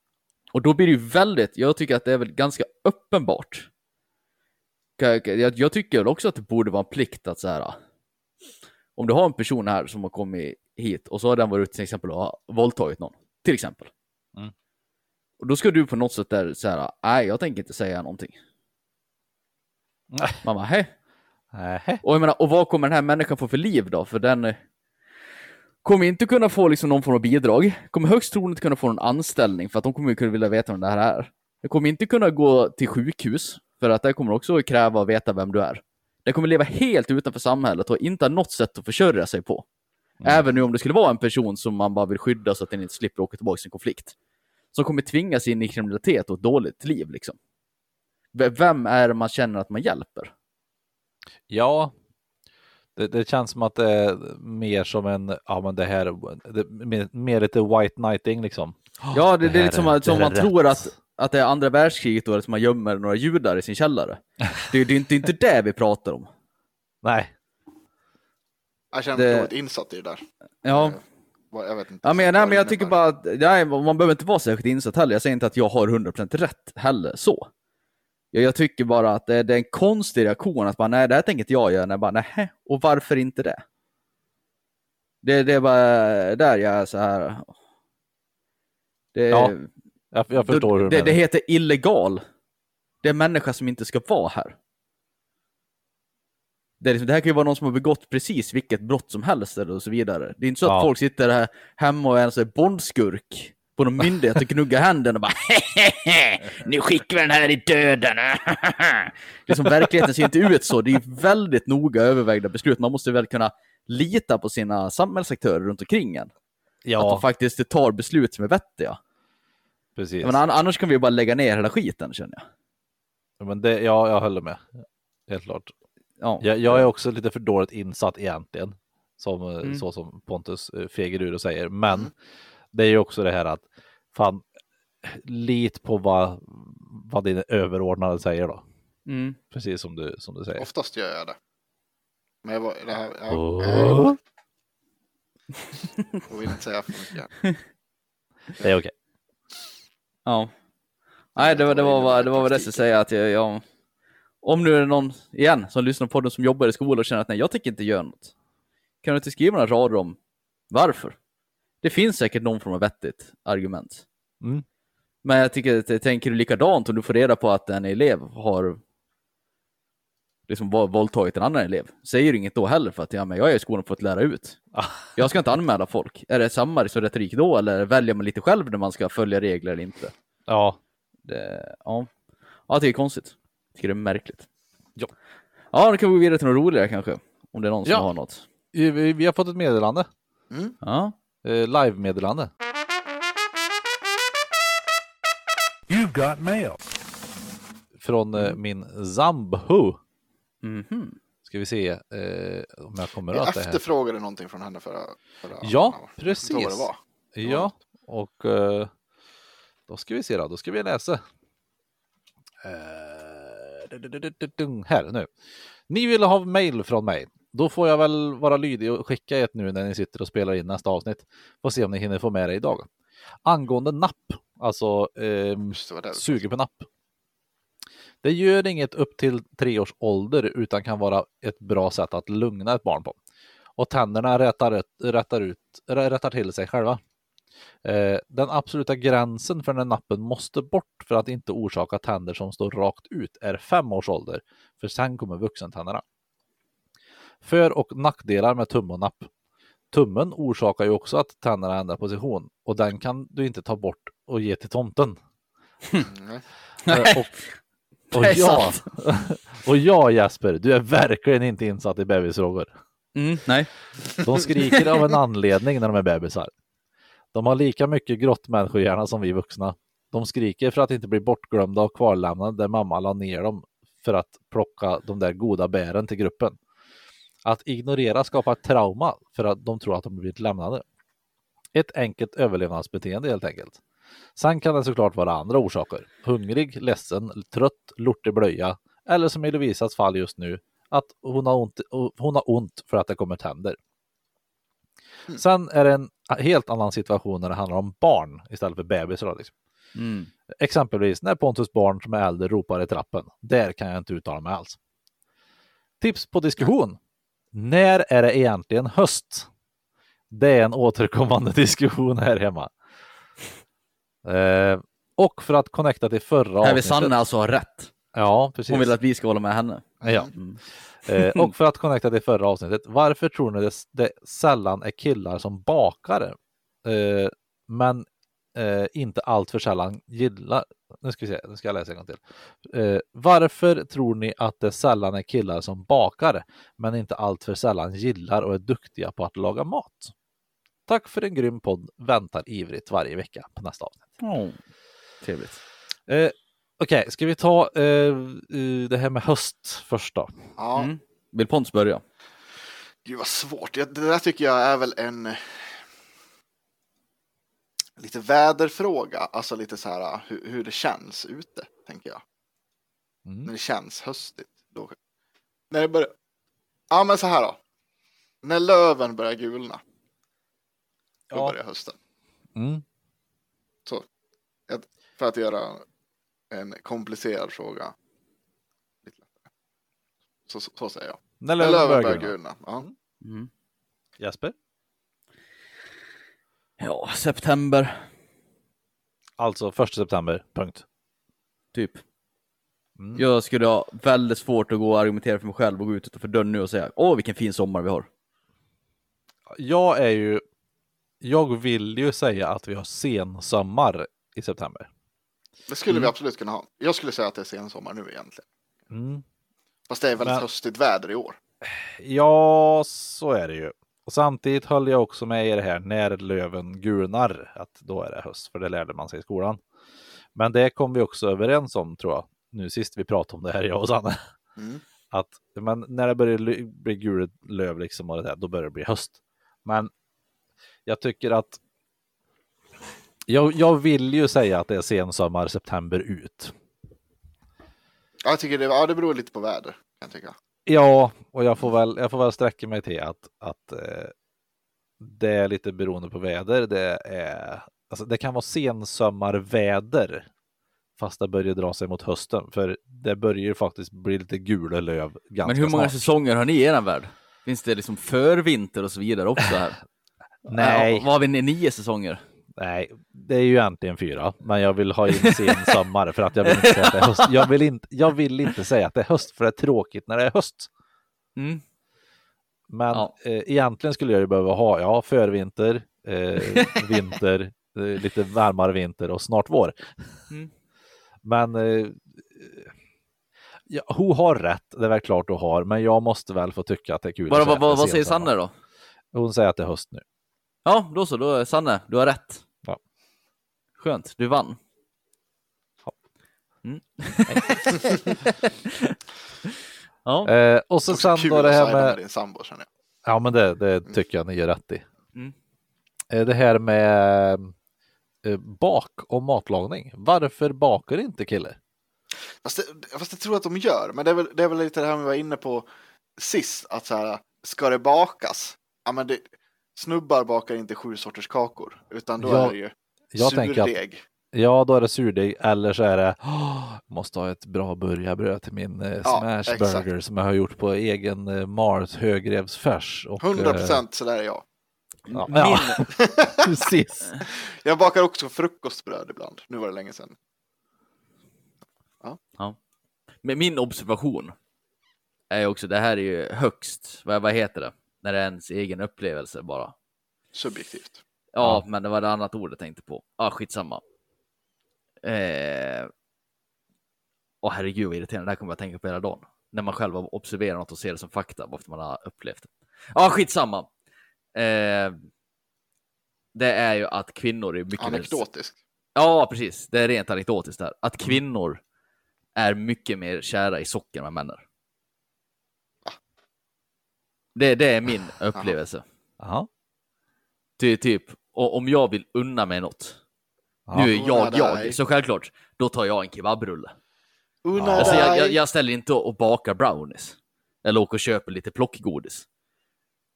Och då blir det ju väldigt, jag tycker att det är väl ganska uppenbart. Jag, jag, tycker också att det borde vara en plikt att så här. Om du har en person här som har kommit hit och så har den varit till exempel och våldtagit någon. Till exempel. Mm. Och då ska du på något sätt där säga, nej jag tänker inte säga någonting. Nej. Man bara, hej. Och jag menar, och vad kommer den här människan få för liv då? För den eh, kommer inte kunna få liksom någon form av bidrag, kommer högst troligt kunna få någon anställning för att de kommer kunna vilja veta vem det här är. Den kommer inte kunna gå till sjukhus för att det kommer också kräva att veta vem du är. Den kommer leva helt utanför samhället och inte ha något sätt att försörja sig på. Även nu om det skulle vara en person som man bara vill skydda så att den inte slipper åka tillbaka till en konflikt. Som kommer tvingas in i kriminalitet och ett dåligt liv liksom. Vem är det man känner att man hjälper? Ja, det, det känns som att det är mer som en, ja men det här, det, mer, mer lite white knighting liksom. Ja, det, det, det är lite som, är- att- som man är tror rätt. att, att det är andra världskriget då, som man gömmer några judar i sin källare. Det, det, är inte- det är inte det vi pratar om. Nej, Jag känner mig Det- dåligt insatt i det där. Ja, Eh, Jag vet inte. ja men, nej, men jag tycker bara att nej, man behöver inte vara särskilt insatt heller. Jag säger inte att jag har 100% rätt heller, så. Jag, jag tycker bara att det, det är en konstig reaktion att bara, nej, det här tänker inte jag göra. Nej, bara, nej, och varför inte det? Det, det är bara där jag är så här. Det, Ja, jag, jag förstår hur du det, det heter illegal. Det är en människa som inte ska vara här. Det, är liksom, det här kan ju vara någon som har begått precis vilket brott som helst eller och så vidare. Det är inte så att Ja. folk sitter här hemma och är en sån bondskurk på någon myndighet och gnuggar händerna och bara Nu skickar vi den här i döden. det är som verkligheten ser inte ut så. Det är väldigt noga övervägda beslut. Man måste väl kunna lita på sina samhällsaktörer runt omkring en. Att de Ja, faktiskt tar beslut som är vettiga. precis. Men an- annars kan vi ju bara lägga ner hela skiten känner jag. Men det, ja, jag håller med. Helt klart. Ja. Jag, jag är också lite för dåligt insatt egentligen. Som, eh, Mm. Så som Pontus eh, feger ur och säger. Men det är ju också det här att fan, lit på vad, vad din överordnade säger då. Mm. Precis som du, som du säger. Oftast gör jag det. Men jag, var, det här, jag, Åh, jag vill inte säga för mycket. det är okej. Ja. Nej, det var, det var, vad- det var vad det jag skulle säga att jag, jag, om nu är det någon, igen, som lyssnar på den som jobbar i skolan och känner att nej, jag tänker inte göra något. Kan du inte skriva några rader om varför? Det finns säkert någon form av vettigt argument. Mm. Men jag tycker, att- tänker du likadant om du får reda på att en elev har liksom vå- våldtagit en annan elev? Säger du inget då heller för att ja, men jag är i skolan för att lära ut. Jag ska inte anmäla folk. Är det samma liksom retorik då eller väljer man lite själv när man ska följa regler eller inte? Ja, Det, ja. ja, det är konstigt. Tycker det är märkligt. Ja. Ja, då kan vi gå vidare till något roligare kanske. Om det är någon som Ja. har något. vi, vi har fått ett meddelande. Ja. Eh, Live-meddelande. You've got mail. Från eh, min Zambo. Mhm. Ska vi se eh, om jag kommer Jag åt det här. efterfrågade någonting från henne förra... förra Ja, precis. vad det var. Ja, och eh, då ska vi se då, då ska vi läsa. Eh, här nu. Ni vill ha mail från mig. Då får jag väl vara lydig och skicka ett nu när ni sitter och spelar in nästa avsnitt. Får se om ni hinner få med det idag. Angående napp, alltså eh, suger på napp. Det gör inget upp till tre års ålder utan kan vara ett bra sätt att lugna ett barn på. Och tänderna rättar, rättar, ut, rättar till sig själva. Eh, den absoluta gränsen för när nappen måste bort för att inte orsaka tänder som står rakt ut är fem års ålder, för sen kommer vuxentänderna. För och nackdelar med tum och napp. Tummen orsakar ju också att tänderna ändrar position och den kan du inte ta bort och ge till tomten. Mm. Eh, och, och, ja, och ja Jesper, du är verkligen inte insatt i bebisfrågor. Mm, nej. De skriker av en anledning när de är bebisar. De har lika mycket grottmänniskohjärna som vi vuxna. De skriker för att inte bli bortglömda och kvarlämnade där mamma la ner dem för att plocka de där goda bären till gruppen. Att ignorera skapar trauma för att de tror att de blivit lämnade. Ett enkelt överlevnadsbeteende helt enkelt. Sen kan det såklart vara andra orsaker. Hungrig, ledsen, trött, lortig blöja eller som i Lovisas fall just nu, att hon har ont, hon har ont för att det kommer tänder. Sen är det en helt annan situation när det handlar om barn istället för bebisar. Liksom. Mm. Exempelvis när Pontus barn som är äldre ropar i trappen. Där kan jag inte uttala mig alls. Tips på diskussion. När är det egentligen höst? Det är en återkommande diskussion här hemma. Eh, och för att connecta till förra vill Sanne alltså ha rätt. Ja, precis. Hon vill att vi ska hålla med henne. Ja. Mm. Eh, och för att connecta till förra avsnittet, varför tror ni det, det sällan är killar som bakar? Eh, men eh, inte allt för sällan gillar. Nu ska vi se, nu ska jag läsa en gång till. Eh, varför tror ni att det sällan är killar som bakar, men inte allt för sällan gillar och är duktiga på att laga mat? Tack för en grym podd. Väntar ivrigt varje vecka på nästa avsnitt. Oh. Trevligt. Okej, ska vi ta eh, det här med höst först då? Ja, Mm. Vill Pontus börja? gud vad svårt. Det där tycker jag är väl en lite väderfråga, alltså lite så här hur, hur det känns ute, tänker jag. Mm. När det känns höstigt. Då... När det börjar... Ja, men så här då. När löven börjar gulna. Då Ja. börjar hösten. Mm. Så. För att göra en komplicerad fråga. lite lättare. Så, så, så säger jag. När löven börjar gulna. Ja. Mm. Jesper? Ja, september, Alltså 1 september, punkt. typ. Mm. Jag skulle ha väldigt svårt att gå och argumentera för mig själv och gå ut utanför dörren nu och säga åh vilken fin sommar vi har. Jag är ju, jag vill ju säga att vi har sensommar i september. Det skulle vi Mm. absolut kunna ha. Jag skulle säga att det är sensommar nu egentligen. Mm. Fast det är väldigt Men- höstigt väder i år. Ja, så är det ju. Och samtidigt höll jag också med i det här när löven gulnar, att då är det höst, för det lärde man sig i skolan. Men det kom vi också överens om, tror jag, nu sist vi pratade om det här, jag och Sanne. Mm. Att men när det börjar bli gult löv liksom och det där, då börjar det bli höst. Men jag tycker att jag, jag vill ju säga att det är sensommar, september ut. Ja, jag tycker det, ja, det beror lite på väder. Kan jag tycka. Ja, och jag får väl, jag får väl sträcka mig till att, att eh, det är lite beroende på väder. Det, är, alltså det kan vara sensommarväder fast det börjar dra sig mot hösten. För det börjar ju faktiskt bli lite gula löv ganska Men hur många snart. säsonger har ni i er värld? Finns det liksom förvinter och så vidare också här? Nej. Ja, vad har vi nio säsonger? Nej, det är ju egentligen fyra, men jag vill ha in sensommar för att jag vill inte säga att det är höst. Jag vill inte, jag vill inte säga att det är höst för det är tråkigt när det är höst. Mm. Men Ja. eh, egentligen skulle jag ju behöva ha, ja, förvinter, eh, vinter, eh, lite varmare vinter och snart vår. Mm. Men eh, ja, hon har rätt, det är väl klart hon har, men jag måste väl få tycka att det är kul. Säga vad, vad, vad säger. Sanne då? Hon säger att det är höst nu. Ja, då så, då är Sanne, du har rätt. Skönt, du vann. Ja. Mm. ja. Eh, och så sen då det här med med, din sambo känner jag. ja men det, det tycker jag ni gör rätt i. Mm. Eh, det här med eh, bak och matlagning. Varför bakar inte killar? Fast det, fast jag tror att de gör, men det är väl, det är väl lite det här vi var inne på sist, att så här, ska det bakas? Ja, men det, snubbar bakar inte sju sorters kakor, utan då Ja, är det ju Jag tänker att surdeg. Ja, då är det surdeg eller så är det "Åh, måste ha ett bra burgarbröd till min eh, Ja, smashburger exakt. som jag har gjort på egen eh, Mars högrevsfärs. Och, 100 eh, procent så där är jag. Ja, ja. precis. Jag bakar också frukostbröd ibland. Nu var det länge sedan. Men min observation är ju också, det här är ju högst, vad, vad heter det? När det är ens egen upplevelse bara. Subjektivt. Ja, men det var det annat ord jag tänkte på. Ja, ah, skitsamma. Eh... Åh herregud vad irriterande, det här kommer jag att tänka på hela dagen. När man själv observerar något och ser det som fakta, varför man har upplevt det. Ja, ah, skitsamma. Eh... Det är ju att kvinnor är mycket mer... Anekdotiskt. Ja, precis. Det är rent anekdotiskt där. Att kvinnor är mycket mer kära i socker än män är. Det, det är min upplevelse. Jaha. Ty, typ, och om jag vill unna mig något, Ja. nu är jag jag, dig. så självklart, då tar jag en kebabrulle. Unna Alltså, jag, jag, jag ställer inte och bakar brownies. Eller åker och köper lite plockgodis.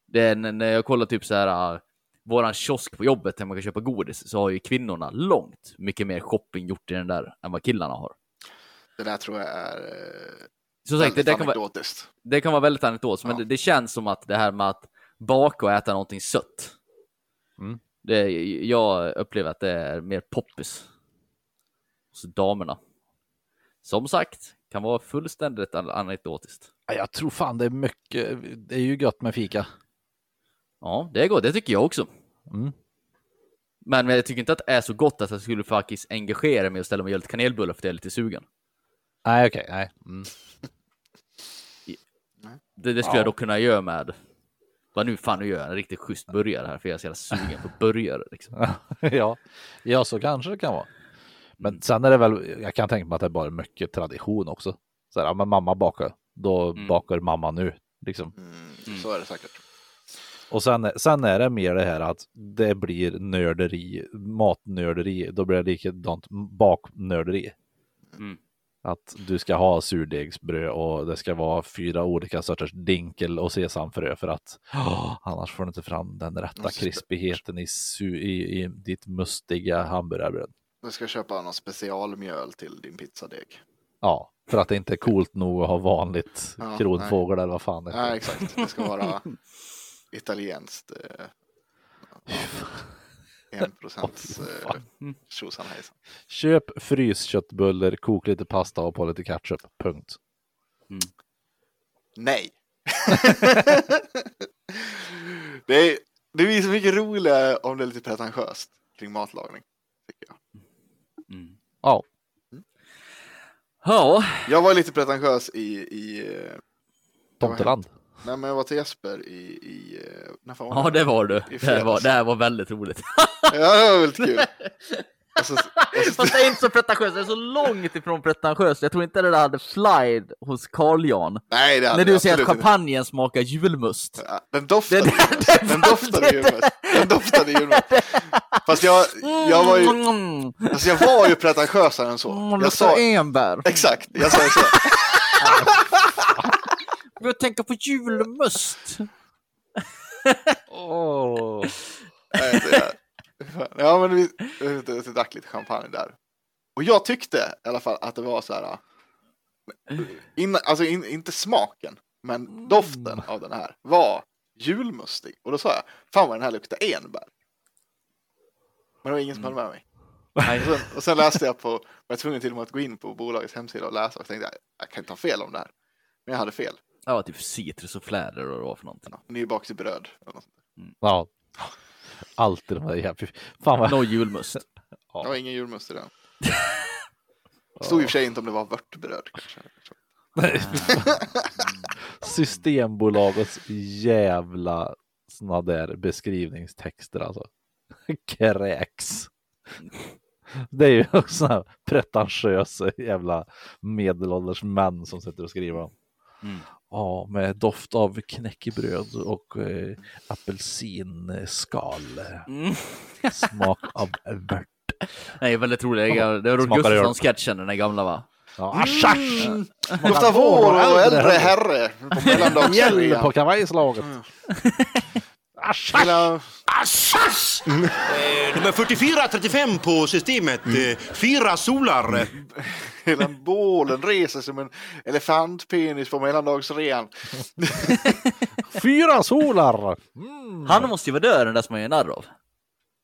Det är när jag kollar typ så här, uh, våran kiosk på jobbet där man kan köpa godis, så har ju kvinnorna långt mycket mer shopping gjort i den där än vad killarna har. Det där tror jag är eh, Som sagt, det, väldigt det, kan vara, det kan vara väldigt anekdotiskt, men Ja. det, det känns som att det här med att baka och äta någonting sött. Mm. Det, jag upplever att det är mer poppis. hos damerna. Som sagt, kan vara fullständigt an- anekdotiskt. Ja, Jag tror fan det är mycket, det är ju gött med fika. Ja, det är gott, det tycker jag också. Mm. Men, jag tycker inte att det är så gott att jag skulle faktiskt engagera mig och ställa mig och göra lite kanelbullar för att jag är lite sugen. Nej, okej, nej. Mm. Det, det skulle jag dock kunna göra med, vad nu fan nu gör jag en riktigt schysst burgare här för jag är så jävla sugen på burgare. Liksom. ja. ja, så kanske det kan vara. Men sen är det väl, jag kan tänka mig att det är bara mycket tradition också. Så här, ja, men mamma bakar, då Mm. bakar mamma nu. Liksom. Mm, Så är det säkert. Och sen, sen är det mer det här att det blir nörderi, matnörderi, då blir det likadant baknörderi. Mm. Att du ska ha surdegsbröd och det ska vara fyra olika sorters dinkel och sesamfrö för att åh, annars får du inte fram den rätta krispigheten i, i, i ditt mustiga hamburgarbröd. Du ska köpa någon specialmjöl till din pizzadeg. Ja, för att det inte är coolt nog att ha vanligt Ja, kronfågel eller vad fan det Nej, är. exakt. Det ska vara italienskt. Eh, en procents eh, tjosan hejsan. Köp frysköttbullar, kok lite pasta och på lite ketchup. Punkt. Nej. det, är, det blir så mycket roligare om det är lite pretentiöst kring matlagning. Tycker jag. Ja, Ja, jag var lite pretentiös i, i eh, Tomteland. Nej men jag var till Jesper i, i eh, när fan ja det var du. Det här var, det här var väldigt roligt. Ja det var väldigt kul. Och så, och så, Fast det är inte så pretentiöst, det är så långt ifrån pretentiöst. Jag tror inte det där hade slide hos Carl Jan. nej det hade När du säger att absolut inte. champagnen smakar julmust. Ja, Den doftade Det- julmust. det- Den doftade julmust. Den doftade julmust. Fast jag, jag var ju, alltså jag var ju pretentiösare än så. mm, Jag sa, enbär. exakt, jag sa så. Jag tänker på julmust. Är- Ja men vi, vi, vi drack lite champagne där. Och jag tyckte i alla fall att det var så här. In, alltså in, inte smaken, men doften av den här var julmustig. Och då sa jag, fan vad den här luktar enbär. Men det var ingen som höll med mig. Och sen, och sen läste jag på, var jag tvungen till och med att gå in på bolagets hemsida och läsa och tänkte jag, jag kan inte ha fel om det här. Men jag hade fel. Det var typ citrus och fläder och vad det var för någonting. Nybakt i bröd. sånt. Ja. Alltid de där jävla... Fan vad... No julmust. Det var ingen julmust i den. Stod i och för sig inte om det var vörtbröd. Systembolagets jävla såna där beskrivningstexter alltså. Kräks. Det är ju såna här pretentiösa jävla medelålders män som sitter och skriver dem. Mm. Ja, med doft av knäckebröd och eh, apelsinskal. Mm. Smak av vört. Nej, väldigt roligt. Det var Rolf. Gustafsson-sketchen, den där gamla va? Ja, asch, asch! Doftar vår och äldre herre mellandagsrean. på kavajslaget. Asch, asch! Hela, Assas! Eh, nummer 4435 på systemet. Eh, fyra solar. Hela bålen reser som en elefantpenis på mellandagsrean. Fyra solar! Han måste ju vara död, den där som man gör narr av.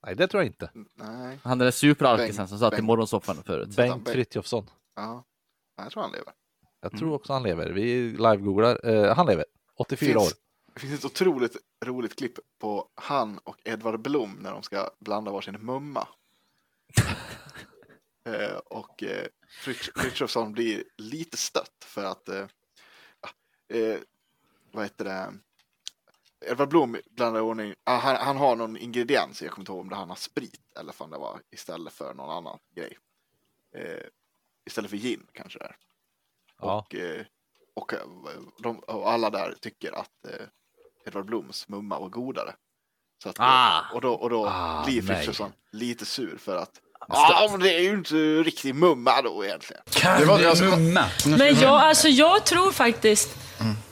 Nej, det tror jag inte. Nej, Han den där superalkisen som satt i Bengt. morgonsoffan förut. Bengt Bengt. Frithiofsson. ja. Jag tror han lever. Jag tror också han lever. Vi live-googlar. Eh, han lever. 84 Finns- år. Det finns ett otroligt roligt klipp på han och Edvard Blom när de ska blanda varsin mumma. eh, och eh, Frithiofsson blir lite stött för att eh, eh, vad heter det? Edvard Blom blandar i ordning, ah, han, han har någon ingrediens, jag kommer inte ihåg om det han har sprit eller om det var istället för någon annan grej. Eh, istället för gin kanske det är. Ja. Och, eh, och, eh, de, och alla där tycker att eh, Edvard Bloms mumma var godare. Så att, Ah. Och då, och då Ah, blir. Frithiofsson lite sur för att Ja, men det är ju inte riktig mumma då egentligen. Det var alltså, Men jag, alltså, jag tror faktiskt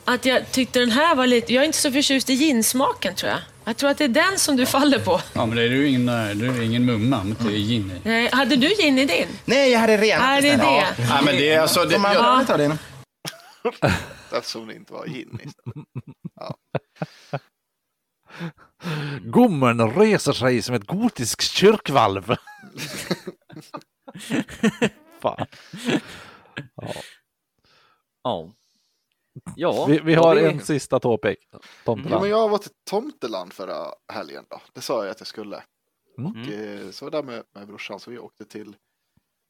att jag tyckte den här var lite... Jag är inte så förtjust i ginsmaken tror jag. Jag tror att det är den som du faller på. ja, men det är ju ingen, det är ju ingen mumma, men det är gin i. Nej, hade du gin i din? Nej, jag hade rent Är det det? Ja, men det är alltså... Det, jag, ta din? eftersom det inte var gin istället. Ja. Gommen reser sig som ett gotiskt kyrkvalv. Fan. Ja. ja. ja vi, vi har en sista topic. Tomteland. Ja, men jag var till Tomteland förra helgen. Då. Det sa jag att jag skulle. Mm. Och, eh, så var det där med, med brorsan, så vi åkte till.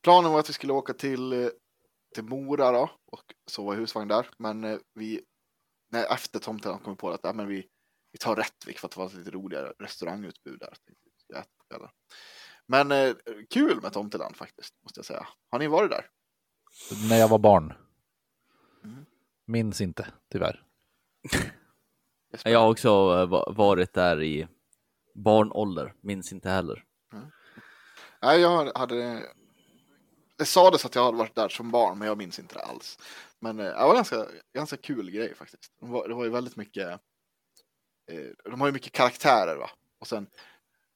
Planen var att vi skulle åka till eh, till Mora då och sova i husvagn där. Men eh, vi, när efter Tomteland kom vi på att men vi, vi tar Rättvik för att det var ett lite roligare restaurangutbud där. Men eh, kul med Tomteland faktiskt, måste jag säga. Har ni varit där? När jag var barn. Mm. Minns inte, tyvärr. Jag har också eh, va- varit där i barnålder, minns inte heller. Nej, jag hade... Det sades att jag hade varit där som barn, men jag minns inte det alls. Men eh, det var ganska, ganska kul grej faktiskt. Det var, det var ju väldigt mycket... Eh, de har ju mycket karaktärer va. Och sen...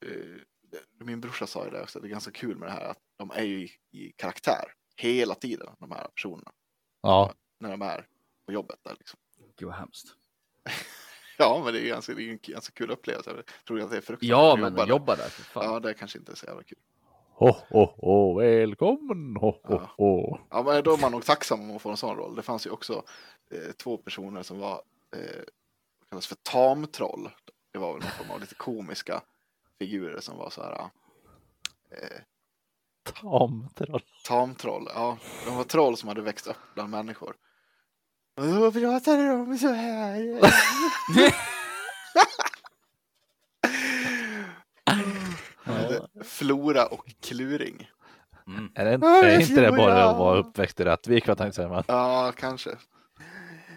Eh, min brorsa sa ju det också, det är ganska kul med det här att de är ju i, i karaktär hela tiden, de här personerna. Ja, När de är på jobbet där liksom. Gud vad hemskt. Ja, men det är ju ganska, det är ju en ganska kul upplevelse. Jag tror att det är fruktansvärt Ja, att men jobba jobba, där. för fan. Ja, det kanske inte är så jävla kul. Ho, ho, ho, välkommen, ho, ho, ho. Ja, men då är man nog tacksam om man får en sån roll. Det fanns ju också eh, två personer som var eh, vad kallas för tamtroll. Det var väl någon form av lite komiska figurer som var så här. Eh, Tamtroll. tamtroll, ja, de var troll som hade växt upp bland människor. Och då pratade de så här. De hette Flora och Kluring. Är, det inte, Ja, är inte det bara att vara uppväxt i Rättvik? Vad tänkte. Ja, kanske.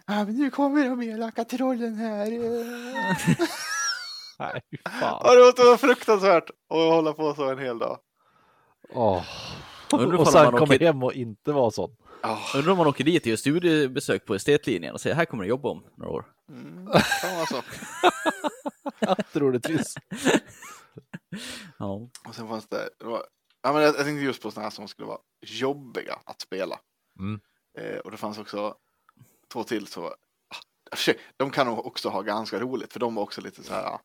Ja, men nu kommer de elaka trollen här. Nej, fy Ja, fan. det måste vara fruktansvärt att hålla på så en hel dag. Undrar Och sen kommer åker- hem och inte vara sån. Ja, Undrar om man åker dit och gör studiebesök på estetlinjen och säger här kommer du jobba om några år. mm, kan vara så. Troligtvis. Ja. Och sen fanns det, det var, ja, men jag, jag tänkte just på sådana här som skulle vara jobbiga att spela. Mm. Eh, och det fanns också två till så, ah, sig, de kan nog också ha ganska roligt för de var också lite så här,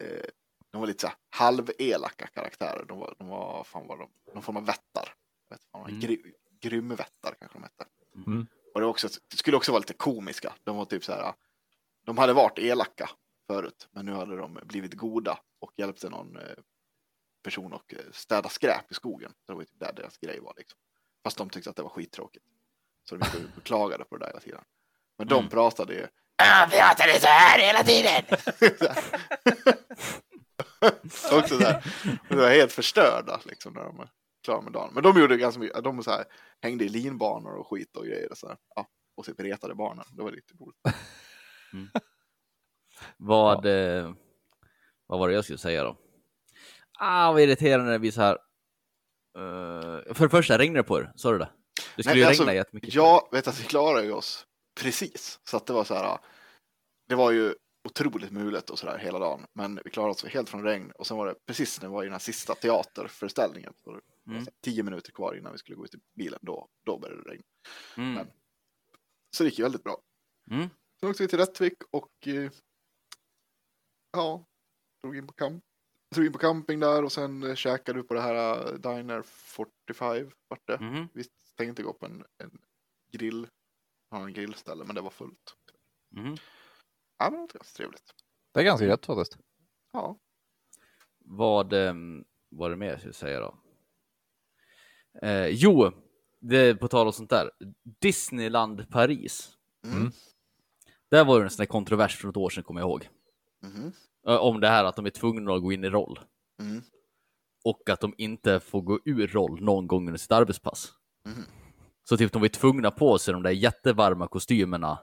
eh, de var lite så här halvelaka karaktärer. De var, de var fan var de, någon form av vättar. Vet, fan, Mm. gry, grymvättar kanske de hette. Mm. Och det, också, det skulle också vara lite komiska. De var typ så här, de hade varit elaka förut, men nu hade de blivit goda och hjälpte någon eh, person att eh, städa skräp i skogen. Så det var typ där deras grej var liksom. Fast de tyckte att det var skittråkigt. Så de och beklagade på det där hela tiden. Men de Mm. pratade ju. Ja, pratade så här hela tiden. också så här. De var helt förstörda liksom när de var klara med dagen. Men de gjorde ganska mycket. De så här, hängde i linbanor och skit och grejer. Och, så här. Ja, och typ retade barnen. Det var riktigt roligt. Vad, eh, vad var det jag skulle säga då? Ah, vad irriterande när vi så här. eh, för det första, regnade det på er? Sa du det? Det skulle Nej, ju alltså, regna jättemycket. Jag vet att vi klarade oss precis. Så att det var så här. Det var ju otroligt mulet och så där hela dagen. Men vi klarade oss helt från regn. Och sen var det precis när vi var i den här sista teaterföreställningen. Så det Mm. tio minuter kvar innan vi skulle gå ut i bilen. Då, då började det regna. Mm. men- Så det gick ju väldigt bra. Mm. Sen åkte vi till Rättvik och eh, ja, drog in på kamp. Drog in på camping där och sen eh, käkade vi på det här eh, Diner 45 vart det. Mhm. Vi tänkte gå på en, en grill, ha en grillställe men det var fullt. Mhm. Ja men det var ganska trevligt. Det är ganska gött faktiskt. Ja, Vad ehm, var det mer jag skulle säga då? Eh, jo, det är på tal om sånt där. Disneyland Paris. Mm. Där var det en sån där kontrovers för något år sedan kommer jag ihåg. Eh, Om det här att de är tvungna att gå in i roll. Mm. Och att de inte får gå ur roll någon gång under sitt arbetspass. Mhm. Så typ de var tvungna på sig de där jättevarma kostymerna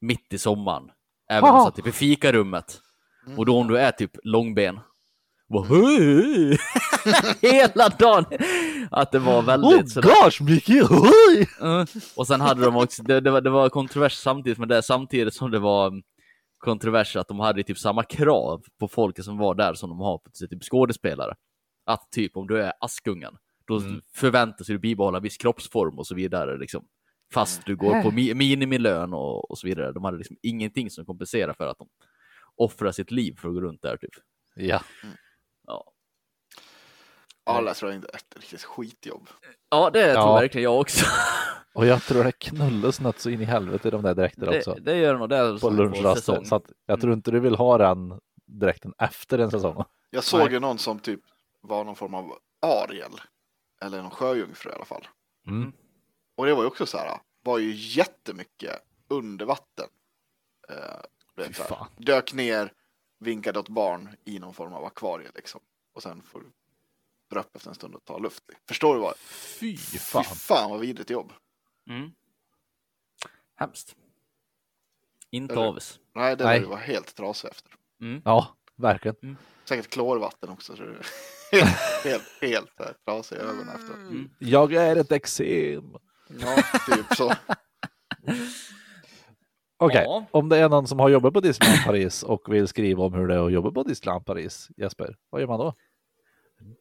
mitt i sommaren. Även om de satt typ i fikarummet. Mm. Och då om du är typ långben. Bara! Hela dagen. Att det var väldigt sådär. gosh, Micke! Mm. Och sen hade de också, det, det, var, det var kontrovers samtidigt med det, samtidigt som det var mm, kontrovers att de hade typ samma krav på folket som var där som de har på typ skådespelare. Att typ om du är Askungen, då förväntas du bibehålla viss kroppsform och så vidare. Liksom. Fast du går på mi minimilön och, och så vidare. De hade liksom ingenting som kompenserar för att de offrar sitt liv för att gå runt där typ. Ja. Ja. Ja, det tror jag inte är ett riktigt skitjobb. Ja, det tror Ja. verkligen jag också. Och jag tror det knullas något så in i helvete i de där dräkterna också. Det, gör nog det. På lunchrasten. Så att jag tror inte du vill ha den dräkten efter en säsong. Jag såg Nej. ju någon som typ var någon form av Ariel. Eller någon sjöjungfru i alla fall. Mm. Och det var ju också så här, var ju jättemycket under vatten. Eh, dök ner, vinkade åt barn i någon form av akvarie liksom. Och sen får dra upp efter en stund och ta luft. Förstår du vad? Fy Fy fan. fan vad vidrigt jobb. Mm. Hemskt. Inte Eller- avis. Nej, det Nej. var helt trasig efter. Ja, verkligen. Säkert klorvatten också. Så det är helt, helt, helt eh, trasig i ögonen efter. Jag är ett eksem. Ja, typ så. Okej, Ja. om det är någon som har jobbat på Disneyland Paris och vill skriva om hur det är att jobba på Disneyland Paris, Jesper, vad gör man då?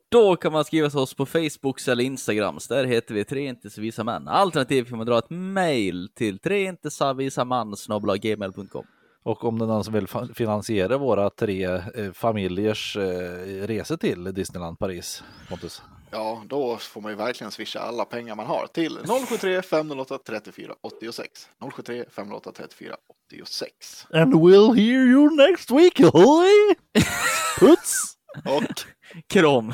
Då kan man skriva till oss på Facebook eller Instagram. Där heter vi tre inte så visa män. Alternativt kan man dra ett mail till treintesavisamän.gmail.com. Och om det är någon som vill finansiera våra tre eh, familjers eh, resor till Disneyland Paris, Pontus? Ja, då får man ju verkligen swisha alla pengar man har till 073 508 34 86. 073 508 34 86. And we'll hear you next week, ahoy! Puts! Och? Krom.